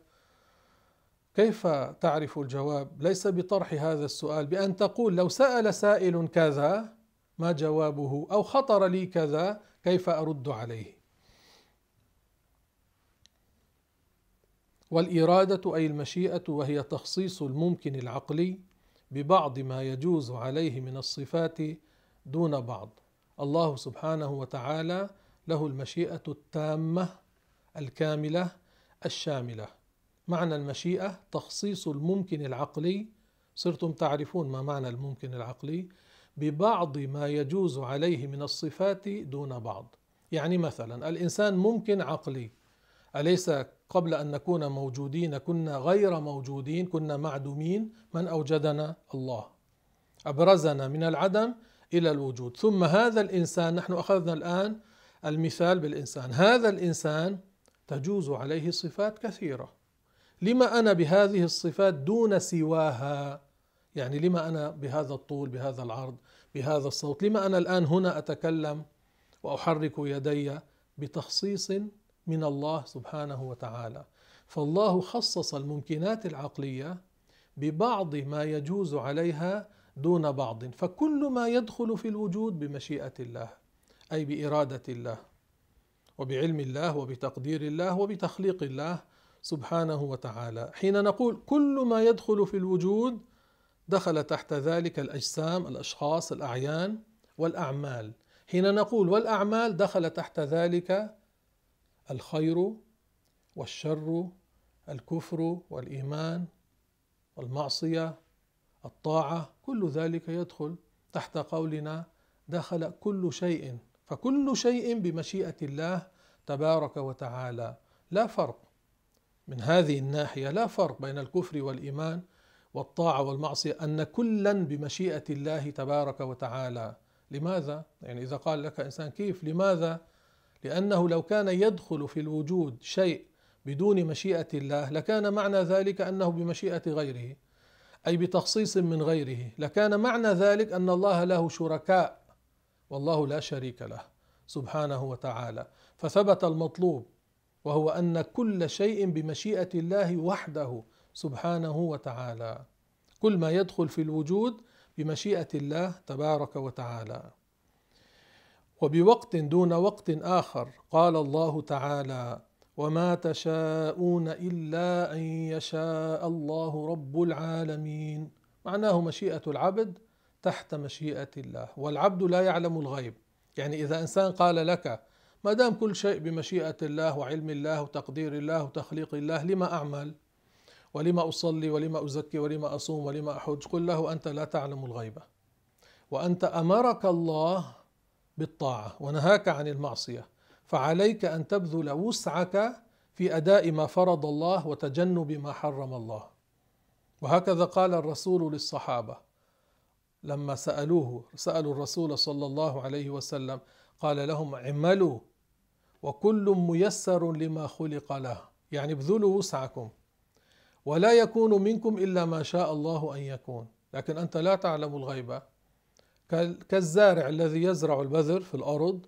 كيف تعرف الجواب؟ ليس بطرح هذا السؤال بأن تقول لو سأل سائل كذا ما جوابه؟ أو خطر لي كذا كيف أرد عليه؟ والإرادة أي المشيئة وهي تخصيص الممكن العقلي ببعض ما يجوز عليه من الصفات دون بعض. الله سبحانه وتعالى له المشيئة التامة الكاملة الشاملة. معنى المشيئة تخصيص الممكن العقلي. صرتم تعرفون ما معنى الممكن العقلي. ببعض ما يجوز عليه من الصفات دون بعض. يعني مثلا الإنسان ممكن عقلي. أليس قبل أن نكون موجودين كنا غير موجودين كنا معدومين. من أوجدنا؟ الله. أبرزنا من العدم إلى الوجود. ثم هذا الإنسان نحن أخذنا الآن المثال بالإنسان. هذا الإنسان تجوز عليه صفات كثيرة. لما أنا بهذه الصفات دون سواها؟ يعني لما أنا بهذا الطول بهذا العرض بهذا الصوت لما أنا الآن هنا أتكلم وأحرك يدي بتخصيص من الله سبحانه وتعالى. فالله خصص الممكنات العقلية ببعض ما يجوز عليها دون بعض. فكل ما يدخل في الوجود بمشيئة الله أي بإرادة الله وبعلم الله وبتقدير الله وبتخليق الله سبحانه وتعالى. حين نقول كل ما يدخل في الوجود دخل تحت ذلك الأجسام الأشخاص الأعيان والأعمال. حين نقول والأعمال دخل تحت ذلك الخير والشر الكفر والإيمان والمعصية الطاعة كل ذلك يدخل تحت قولنا دخل كل شيء فكل شيء بمشيئة الله تبارك وتعالى لا فرق من هذه الناحية لا فرق بين الكفر والإيمان والطاعة والمعصية أن كلا بمشيئة الله تبارك وتعالى لماذا؟ يعني إذا قال لك إنسان كيف لماذا؟ لأنه لو كان يدخل في الوجود شيء بدون مشيئة الله لكان معنى ذلك أنه بمشيئة غيره أي بتخصيص من غيره. لكان معنى ذلك أن الله له شركاء والله لا شريك له سبحانه وتعالى. فثبت المطلوب وهو أن كل شيء بمشيئة الله وحده سبحانه وتعالى. كل ما يدخل في الوجود بمشيئة الله تبارك وتعالى. وبوقت دون وقت آخر قال الله تعالى وما تشاءون إلا أن يشاء الله رب العالمين معناه مشيئة العبد تحت مشيئة الله والعبد لا يعلم الغيب. يعني إذا إنسان قال لك ما دام كل شيء بمشيئة الله وعلم الله وتقدير الله وتخليق الله لما أعمل؟ ولما أصلي؟ ولما أزكي؟ ولما أصوم؟ ولما أحج؟ قل له أنت لا تعلم الغيب وأنت أمرك الله بالطاعة ونهاك عن المعصية. فعليك أن تبذل وسعك في أداء ما فرض الله وتجنب ما حرم الله. وهكذا قال الرسول للصحابة. لما سألوه سألوا الرسول صلى الله عليه وسلم قال لهم اعملوا وكل ميسر لما خلق له. يعني ابذلوا وسعكم. ولا يكون منكم إلا ما شاء الله أن يكون. لكن أنت لا تعلم الغيب. كالزارع الذي يزرع البذر في الأرض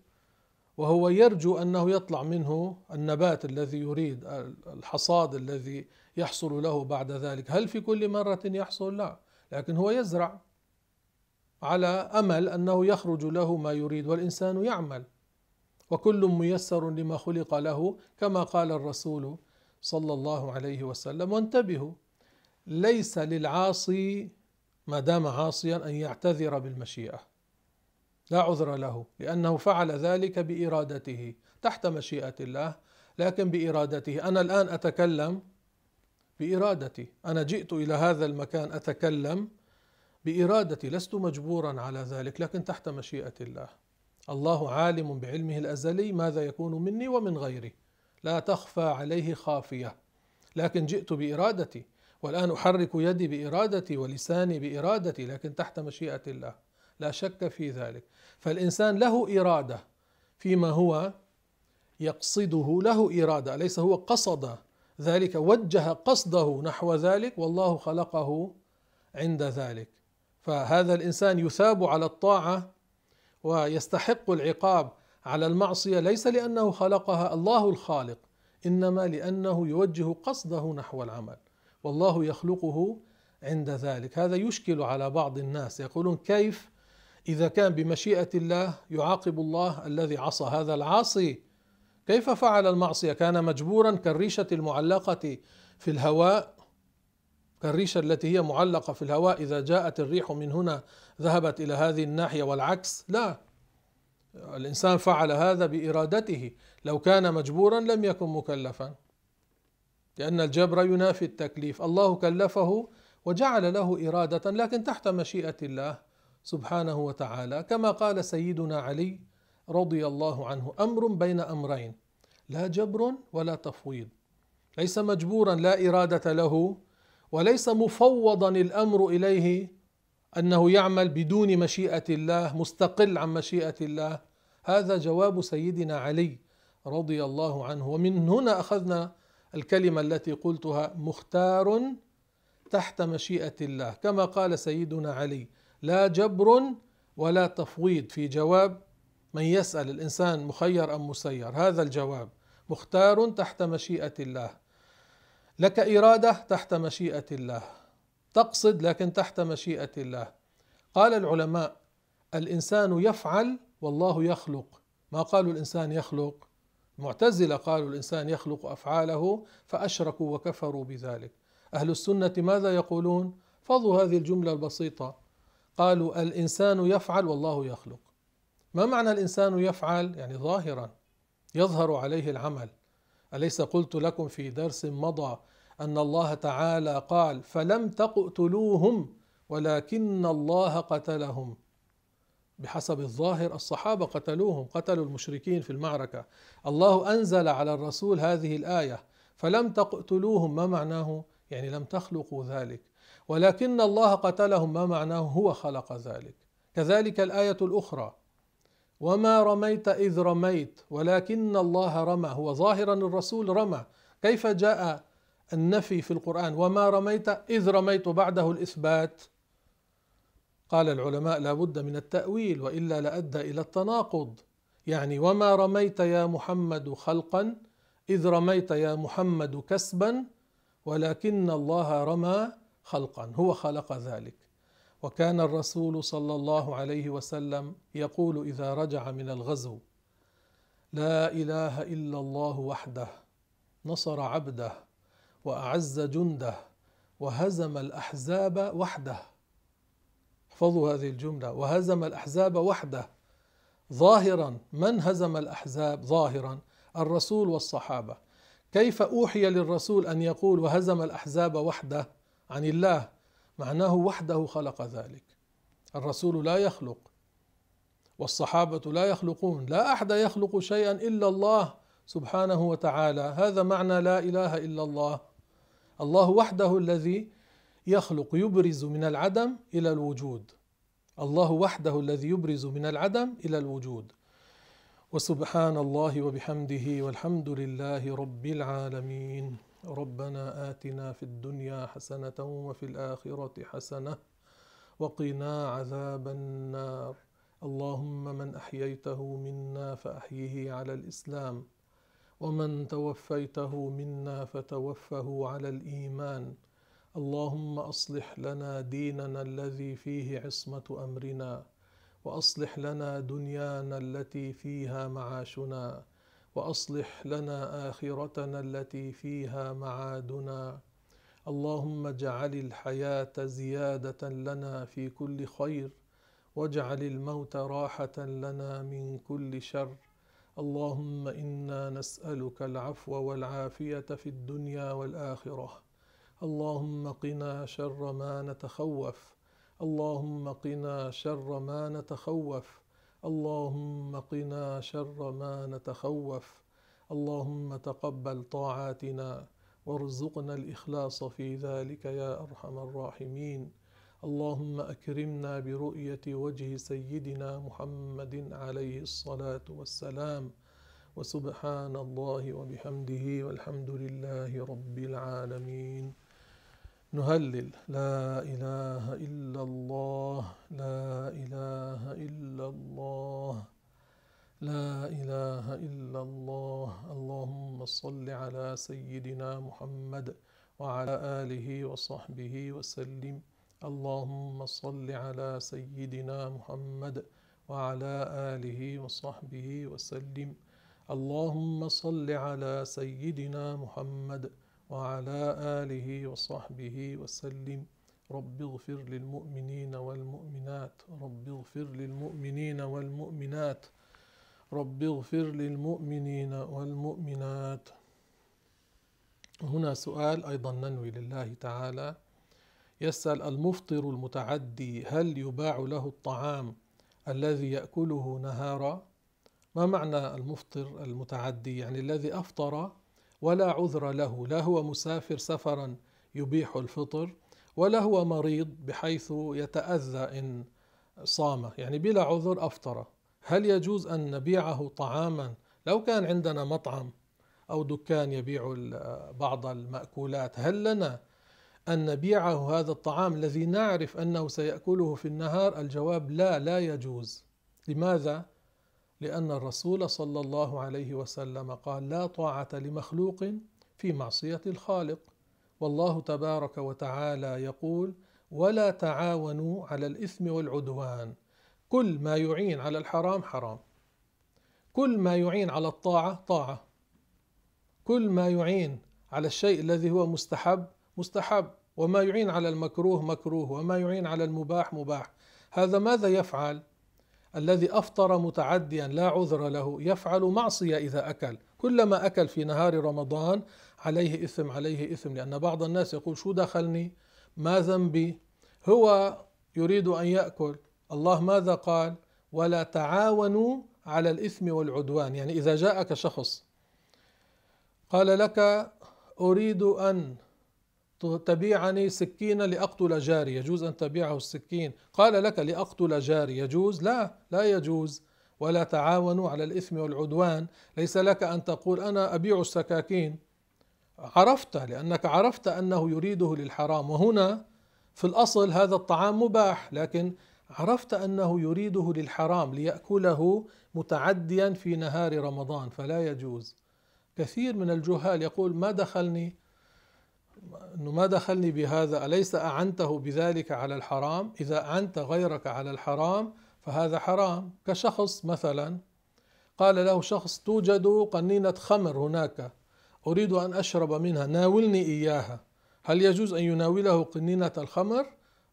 وهو يرجو أنه يطلع منه النبات الذي يريد الحصاد الذي يحصل له بعد ذلك. هل في كل مرة يحصل؟ لا لكن هو يزرع على أمل أنه يخرج له ما يريد والإنسان يعمل. وكل ميسر لما خلق له كما قال الرسول صلى الله عليه وسلم. وانتبهوا ليس للعاصي ما دام عاصيا أن يعتذر بالمشيئة. لا عذر له لأنه فعل ذلك بإرادته تحت مشيئة الله لكن بإرادته. أنا الآن أتكلم بإرادتي. أنا جئت إلى هذا المكان أتكلم بإرادتي. لست مجبورا على ذلك لكن تحت مشيئة الله. الله عالم بعلمه الأزلي ماذا يكون مني ومن غيري. لا تخفى عليه خافية. لكن جئت بإرادتي. والآن أحرك يدي بإرادتي ولساني بإرادتي لكن تحت مشيئة الله. لا شك في ذلك. فالإنسان له إرادة فيما هو يقصده له إرادة ليس هو قصد ذلك وجه قصده نحو ذلك والله خلقه عند ذلك. فهذا الإنسان يثاب على الطاعة ويستحق العقاب على المعصية ليس لأنه خلقها الله الخالق إنما لأنه يوجه قصده نحو العمل. والله يخلقه عند ذلك. هذا يشكل على بعض الناس. يقولون كيف إذا كان بمشيئة الله يعاقب الله الذي عصى هذا العاصي؟ كيف فعل المعصية؟ كان مجبورا كالريشة المعلقة في الهواء كالريشة التي هي معلقة في الهواء. إذا جاءت الريح من هنا ذهبت إلى هذه الناحية والعكس لا. الإنسان فعل هذا بإرادته. لو كان مجبورا لم يكن مكلفا. لأن الجبر ينافي التكليف. الله كلفه وجعل له إرادة لكن تحت مشيئة الله سبحانه وتعالى. كما قال سيدنا علي رضي الله عنه أمر بين أمرين لا جبر ولا تفويض. ليس مجبورا لا إرادة له وليس مفوضا الأمر إليه أنه يعمل بدون مشيئة الله مستقل عن مشيئة الله. هذا جواب سيدنا علي رضي الله عنه. ومن هنا أخذنا الكلمة التي قلتها مختار تحت مشيئة الله. كما قال سيدنا علي لا جبر ولا تفويض في جواب من يسأل الإنسان مخير أم مسير؟ هذا الجواب. مختار تحت مشيئة الله. لك إرادة تحت مشيئة الله. تقصد لكن تحت مشيئة الله. قال العلماء الإنسان يفعل والله يخلق. ما قالوا الإنسان يخلق؟ المعتزله قالوا الإنسان يخلق أفعاله فأشركوا وكفروا بذلك. أهل السنة ماذا يقولون؟ فضوا هذه الجملة البسيطة. قالوا الإنسان يفعل والله يخلق. ما معنى الإنسان يفعل؟ يعني ظاهرا يظهر عليه العمل. أليس قلت لكم في درس مضى أن الله تعالى قال فلم تقتلوهم ولكن الله قتلهم؟ بحسب الظاهر الصحابة قتلوهم قتلوا المشركين في المعركة. الله أنزل على الرسول هذه الآية فلم تقتلوهم ما معناه؟ يعني لم تخلقوا ذلك. ولكن الله قتلهم ما معناه؟ هو خلق ذلك. كذلك الآية الأخرى وما رميت اذ رميت ولكن الله رمى هو ظاهرا الرسول رمى. كيف جاء النفي في القرآن؟ وما رميت اذ رميت بعده الإثبات؟ قال العلماء لا بد من التأويل وإلا لأدى إلى التناقض. يعني وما رميت يا محمد خلقا إذ رميت يا محمد كسبا ولكن الله رمى خلقا هو خلق ذلك. وكان الرسول صلى الله عليه وسلم يقول إذا رجع من الغزو لا إله إلا الله وحده نصر عبده وأعز جنده وهزم الأحزاب وحده. احفظوا هذه الجملة. وهزم الأحزاب وحده. ظاهرا من هزم الأحزاب ظاهرا؟ الرسول والصحابة. كيف أوحي للرسول أن يقول وهزم الأحزاب وحده؟ عن الله. معناه وحده خلق ذلك. الرسول لا يخلق. والصحابة لا يخلقون. لا أحد يخلق شيئا إلا الله سبحانه وتعالى. هذا معنى لا إله إلا الله. الله وحده الذي يخلق يبرز من العدم إلى الوجود. الله وحده الذي يبرز من العدم إلى الوجود. وسبحان الله وبحمده والحمد لله رب العالمين. ربنا آتنا في الدنيا حسنة وفي الآخرة حسنة وقنا عذاب النار. اللهم من أحييته منا فأحيه على الإسلام ومن توفيته منا فتوفه على الإيمان. اللهم أصلح لنا ديننا الذي فيه عصمة أمرنا وأصلح لنا دنيانا التي فيها معاشنا وأصلح لنا آخرتنا التي فيها معادنا. اللهم اجعل الحياة زيادة لنا في كل خير واجعل الموت راحة لنا من كل شر. اللهم إنا نسألك العفو والعافية في الدنيا والآخرة. اللهم قنا شر ما نتخوف. اللهم قنا شر ما نتخوف. اللهم قنا شر ما نتخوف. اللهم تقبل طاعاتنا وارزقنا الإخلاص في ذلك يا أرحم الراحمين. اللهم أكرمنا برؤية وجه سيدنا محمد عليه الصلاة والسلام. وسبحان الله وبحمده والحمد لله رب العالمين. نهلل. لا إله إلا الله. لا إله إلا الله. لا إله إلا الله. اللهم صل على سيدنا محمد وعلى آله وصحبه وسلم. اللهم صل على سيدنا محمد وعلى آله وصحبه وسلم. اللهم صل على سيدنا محمد وعلى آله وصحبه وسلم. رب اغفر للمؤمنين والمؤمنات. رب اغفر للمؤمنين والمؤمنات. رب اغفر للمؤمنين والمؤمنات. هنا سؤال أيضا ننوي لله تعالى. يسأل المفطر المتعدي هل يباع له الطعام الذي يأكله نهارا؟ ما معنى المفطر المتعدي؟ يعني الذي أفطر ولا عذر له لا هو مسافر سفرا يبيح الفطر ولا هو مريض بحيث يتأذى إن صام. يعني بلا عذر أفطر. هل يجوز أن نبيعه طعاما؟ لو كان عندنا مطعم أو دكان يبيع بعض المأكولات هل لنا أن نبيعه هذا الطعام الذي نعرف أنه سيأكله في النهار؟ الجواب لا لا يجوز. لماذا؟ لأن الرسول صلى الله عليه وسلم قال لا طاعة لمخلوق في معصية الخالق. والله تبارك وتعالى يقول ولا تعاونوا على الإثم والعدوان. كل ما يعين على الحرام حرام. كل ما يعين على الطاعة طاعة. كل ما يعين على الشيء الذي هو مستحب مستحب. وما يعين على المكروه مكروه. وما يعين على المباح مباح. هذا ماذا يفعل؟ الذي أفطر متعديا لا عذر له يفعل معصية إذا أكل. كلما أكل في نهار رمضان عليه إثم عليه إثم لأن بعض الناس يقول شو دخلني؟ ما ذنبي؟ هو يريد أن يأكل. الله ماذا قال؟ ولا تعاونوا على الإثم والعدوان. يعني إذا جاءك شخص قال لك أريد أن تبيعني سكينا لأقتل جاري. يجوز أن تبيعه السكين. قال لك لأقتل جاري. يجوز؟ لا لا يجوز. ولا تعاونوا على الإثم والعدوان. ليس لك أن تقول أنا أبيع السكاكين. عرفت لأنك عرفت أنه يريده للحرام. وهنا في الأصل هذا الطعام مباح لكن عرفت أنه يريده للحرام ليأكله متعديا في نهار رمضان. فلا يجوز. كثير من الجهال يقول ما دخلني؟ إنه ما دخلني بهذا أليس أعنته بذلك على الحرام؟ إذا اعنت غيرك على الحرام فهذا حرام. كشخص مثلا قال له شخص توجد قنينة خمر هناك أريد أن أشرب منها ناولني إياها. هل يجوز أن يناوله قنينة الخمر؟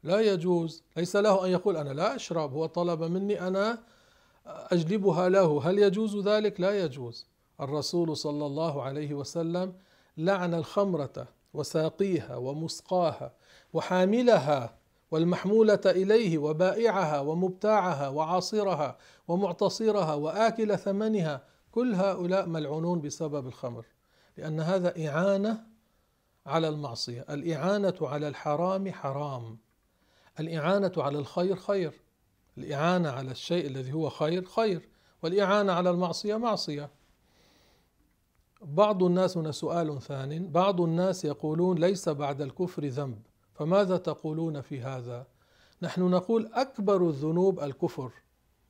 لا يجوز. ليس له أن يقول أنا لا أشرب هو طلب مني أنا أجلبها له. هل يجوز ذلك؟ لا يجوز. الرسول صلى الله عليه وسلم لعن الخمرة. وساقيها ومسقاها وحاملها والمحمولة إليه وبائعها ومبتاعها وعاصرها ومعتصرها وآكل ثمنها كل هؤلاء ملعونون بسبب الخمر لأن هذا إعانة على المعصية الإعانة على الحرام حرام الإعانة على الخير خير الإعانة على الشيء الذي هو خير خير والإعانة على المعصية معصية. بعض الناس هنا سؤال ثان بعض الناس يقولون ليس بعد الكفر ذنب. فماذا تقولون في هذا؟ نحن نقول أكبر الذنوب الكفر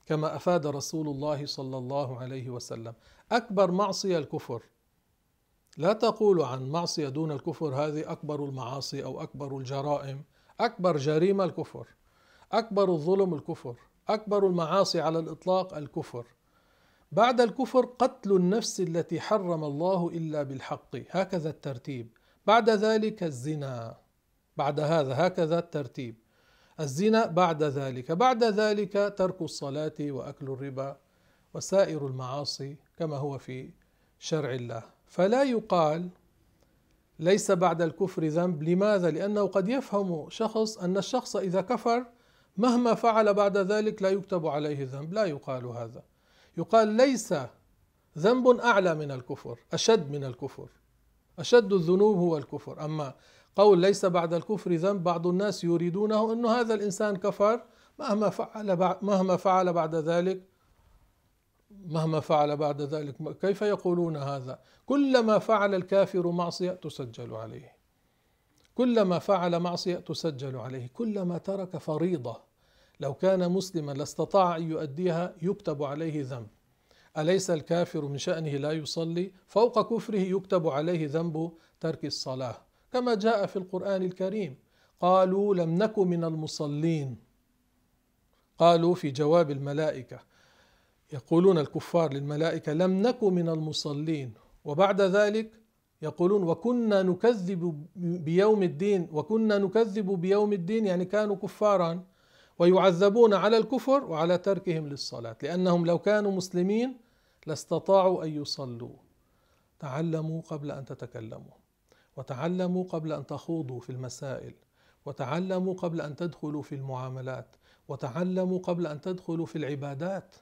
كما أفاد رسول الله صلى الله عليه وسلم. أكبر معصية الكفر. لا تقول عن معصية دون الكفر هذه أكبر المعاصي أو أكبر الجرائم. أكبر جريمة الكفر. أكبر الظلم الكفر. أكبر المعاصي على الإطلاق الكفر. بعد الكفر قتل النفس التي حرم الله إلا بالحق. هكذا الترتيب. بعد ذلك الزنا. بعد هذا هكذا الترتيب. الزنا بعد ذلك. بعد ذلك ترك الصلاة وأكل الربا وسائر المعاصي كما هو في شرع الله. فلا يقال ليس بعد الكفر ذنب. لماذا؟ لأنه قد يفهم شخص أن الشخص إذا كفر مهما فعل بعد ذلك لا يكتب عليه ذنب. لا يقال هذا. يقال ليس ذنب أعلى من الكفر أشد من الكفر. أشد الذنوب هو الكفر. أما قول ليس بعد الكفر ذنب بعض الناس يريدونه إنه هذا الإنسان كفر مهما فعل مهما فعل بعد ذلك مهما فعل بعد ذلك كيف يقولون هذا؟ كلما فعل الكافر معصية تسجل عليه. كلما فعل معصية تسجل عليه. كلما ترك فريضة. لو كان مسلما لاستطاع أن يؤديها يكتب عليه ذنب. أليس الكافر من شأنه لا يصلي؟ فوق كفره يكتب عليه ذنب ترك الصلاة. كما جاء في القرآن الكريم. قالوا لم نك من المصلين. قالوا في جواب الملائكة. يقولون الكفار للملائكة لم نك من المصلين. وبعد ذلك يقولون وكنا نكذب بيوم الدين وكنا نكذب بيوم الدين يعني كانوا كفارا. ويعذبون على الكفر وعلى تركهم للصلاة لأنهم لو كانوا مسلمين لاستطاعوا أن يصلوا. تعلموا قبل أن تتكلموا وتعلموا قبل أن تخوضوا في المسائل وتعلموا قبل أن تدخلوا في المعاملات وتعلموا قبل أن تدخلوا في العبادات.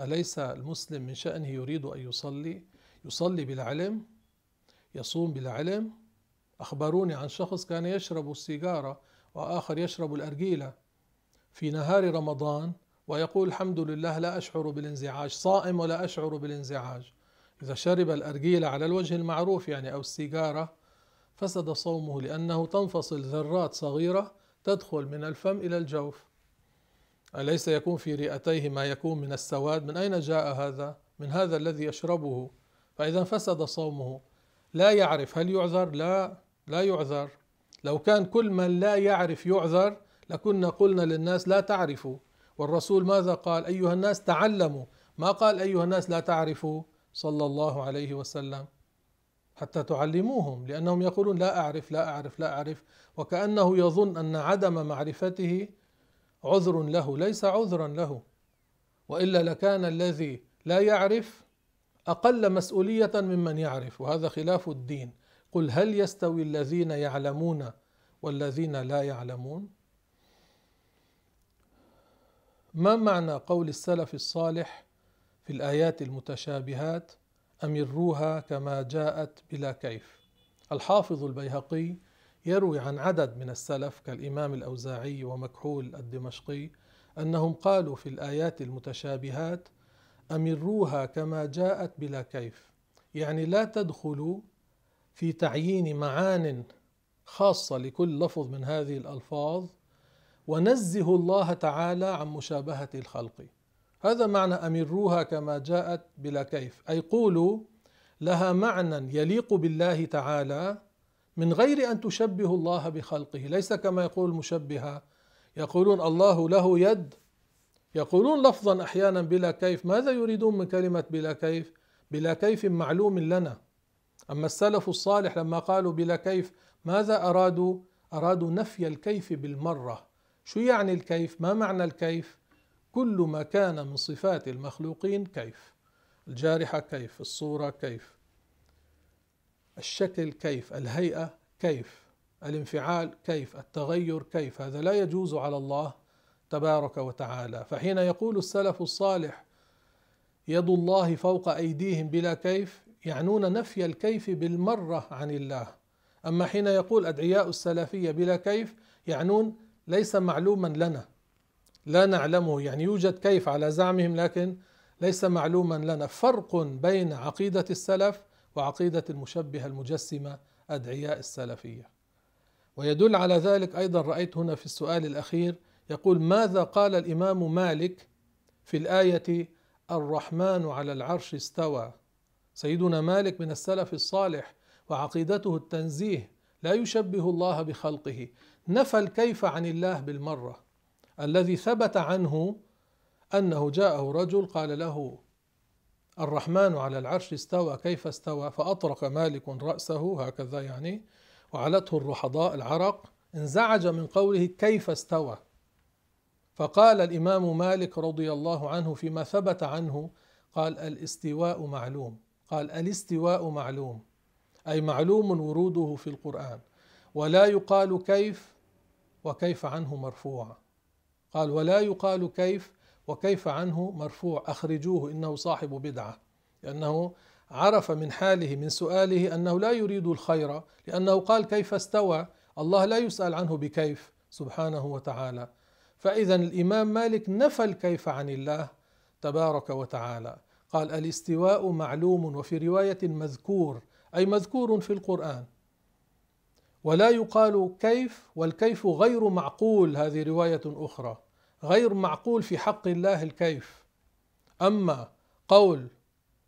أليس المسلم من شأنه يريد أن يصلي؟ يصلي بلا علم؟ يصوم بلا علم؟ أخبروني عن شخص كان يشرب السيجارة وآخر يشرب الأرجيلة في نهار رمضان ويقول الحمد لله لا أشعر بالانزعاج صائم ولا أشعر بالانزعاج. إذا شرب الارجيله على الوجه المعروف يعني أو السيجارة فسد صومه لأنه تنفصل ذرات صغيرة تدخل من الفم إلى الجوف. أليس يكون في رئتيه ما يكون من السواد؟ من أين جاء هذا؟ من هذا الذي يشربه. فإذا فسد صومه. لا يعرف هل يعذر؟ لا لا يعذر. لو كان كل من لا يعرف يعذر لكنا قلنا للناس لا تعرفوا. والرسول ماذا قال؟ أيها الناس تعلموا. ما قال أيها الناس لا تعرفوا؟ صلى الله عليه وسلم. حتى تعلموهم لأنهم يقولون لا أعرف لا أعرف لا أعرف. وكأنه يظن أن عدم معرفته عذر له ليس عذرا له. وإلا لكان الذي لا يعرف أقل مسؤولية ممن يعرف. وهذا خلاف الدين. قل هل يستوي الذين يعلمون والذين لا يعلمون؟ ما معنى قول السلف الصالح في الآيات المتشابهات أمروها كما جاءت بلا كيف؟ الحافظ البيهقي يروي عن عدد من السلف كالإمام الأوزاعي ومكحول الدمشقي أنهم قالوا في الآيات المتشابهات أمروها كما جاءت بلا كيف؟ يعني لا تدخلوا في تعيين معان خاصة لكل لفظ من هذه الألفاظ ونزه الله تعالى عن مشابهة الخلق. هذا معنى أمروها كما جاءت بلا كيف. أي قولوا لها معنى يليق بالله تعالى من غير أن تشبهوا الله بخلقه. ليس كما يقول المشبهة يقولون الله له يد. يقولون لفظا أحيانا بلا كيف. ماذا يريدون من كلمة بلا كيف؟ بلا كيف معلوم لنا. أما السلف الصالح لما قالوا بلا كيف ماذا أرادوا؟ أرادوا نفي الكيف بالمرة. شو يعني الكيف؟ ما معنى الكيف؟ كل ما كان من صفات المخلوقين كيف؟ الجارحة كيف؟ الصورة كيف؟ الشكل كيف؟ الهيئة كيف؟ الانفعال كيف؟ التغير كيف؟ هذا لا يجوز على الله تبارك وتعالى. فحين يقول السلف الصالح يد الله فوق أيديهم بلا كيف يعنون نفي الكيف بالمرة عن الله. أما حين يقول أدعياء السلفية بلا كيف يعنون ليس معلوما لنا. لا نعلمه. يعني يوجد كيف على زعمهم لكن ليس معلوما لنا. فرق بين عقيدة السلف وعقيدة المشبهة المجسمة أدعياء السلفية. ويدل على ذلك أيضا رأيت هنا في السؤال الأخير يقول ماذا قال الإمام مالك في الآية الرحمن على العرش استوى سيدنا مالك من السلف الصالح وعقيدته التنزيه لا يشبه الله بخلقه. نفى الكيف عن الله بالمرة. الذي ثبت عنه أنه جاءه رجل قال له الرحمن على العرش استوى كيف استوى؟ فأطرق مالك رأسه هكذا يعني وعلته الرحضاء العرق انزعج من قوله كيف استوى. فقال الإمام مالك رضي الله عنه فيما ثبت عنه قال الاستواء معلوم. قال الاستواء معلوم. أي معلوم وروده في القرآن. ولا يقال كيف وكيف عنه مرفوع. قال ولا يقال كيف وكيف عنه مرفوع. أخرجوه إنه صاحب بدعة لأنه عرف من حاله من سؤاله أنه لا يريد الخير لأنه قال كيف استوى. الله لا يسأل عنه بكيف سبحانه وتعالى. فإذا الإمام مالك نفى الكيف عن الله تبارك وتعالى. قال الاستواء معلوم وفي رواية مذكور أي مذكور في القرآن. ولا يقال كيف والكيف غير معقول. هذه رواية أخرى غير معقول في حق الله الكيف. أما قول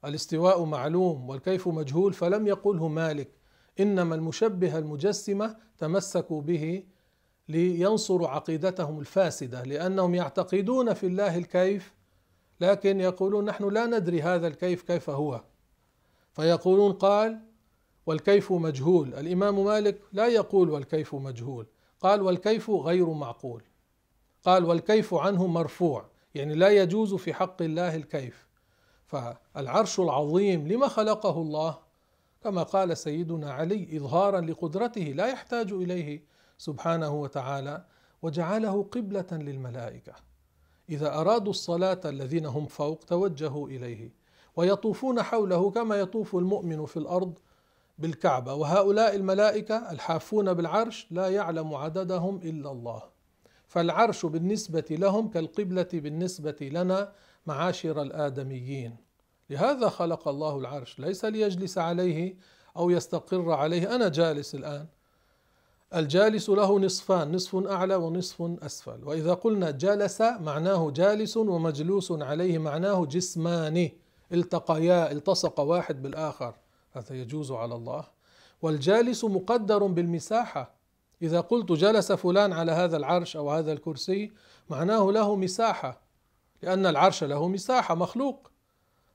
الاستواء معلوم والكيف مجهول فلم يقله مالك إنما المشبهه المجسمة تمسكوا به لينصروا عقيدتهم الفاسدة لأنهم يعتقدون في الله الكيف لكن يقولون نحن لا ندري هذا الكيف كيف هو. فيقولون قال والكيف مجهول. الإمام مالك لا يقول والكيف مجهول. قال والكيف غير معقول. قال والكيف عنه مرفوع. يعني لا يجوز في حق الله الكيف. فالعرش العظيم لما خلقه الله كما قال سيدنا علي إظهارا لقدرته لا يحتاج إليه سبحانه وتعالى وجعله قبلة للملائكة. إذا أرادوا الصلاة الذين هم فوق توجهوا إليه. ويطوفون حوله كما يطوف المؤمن في الأرض بالكعبة. وهؤلاء الملائكة الحافون بالعرش لا يعلم عددهم إلا الله. فالعرش بالنسبة لهم كالقبلة بالنسبة لنا معاشر الآدميين. لهذا خلق الله العرش. ليس ليجلس عليه أو يستقر عليه. أنا جالس الآن. الجالس له نصفان نصف أعلى ونصف أسفل. وإذا قلنا جلس معناه جالس ومجلوس عليه معناه جسمان التقيا التصق واحد بالآخر. هذا يجوز على الله؟ والجالس مقدر بالمساحة. إذا قلت جلس فلان على هذا العرش أو هذا الكرسي معناه له مساحة لأن العرش له مساحة مخلوق.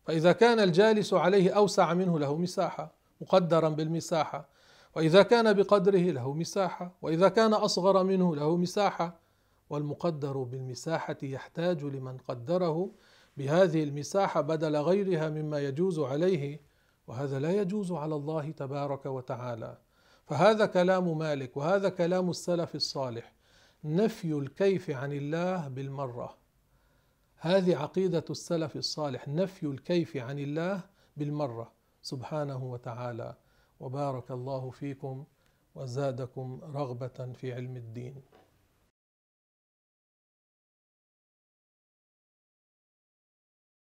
فإذا كان الجالس عليه أوسع منه له مساحة مقدرا بالمساحة. وإذا كان بقدره له مساحة. وإذا كان أصغر منه له مساحة. والمقدر بالمساحة يحتاج لمن قدره بهذه المساحة بدل غيرها مما يجوز عليه. وهذا لا يجوز على الله تبارك وتعالى. فهذا كلام مالك وهذا كلام السلف الصالح. نفي الكيف عن الله بالمرة. هذه عقيدة السلف الصالح نفي الكيف عن الله بالمرة. سبحانه وتعالى. وبارك الله فيكم وزادكم رغبة في علم الدين.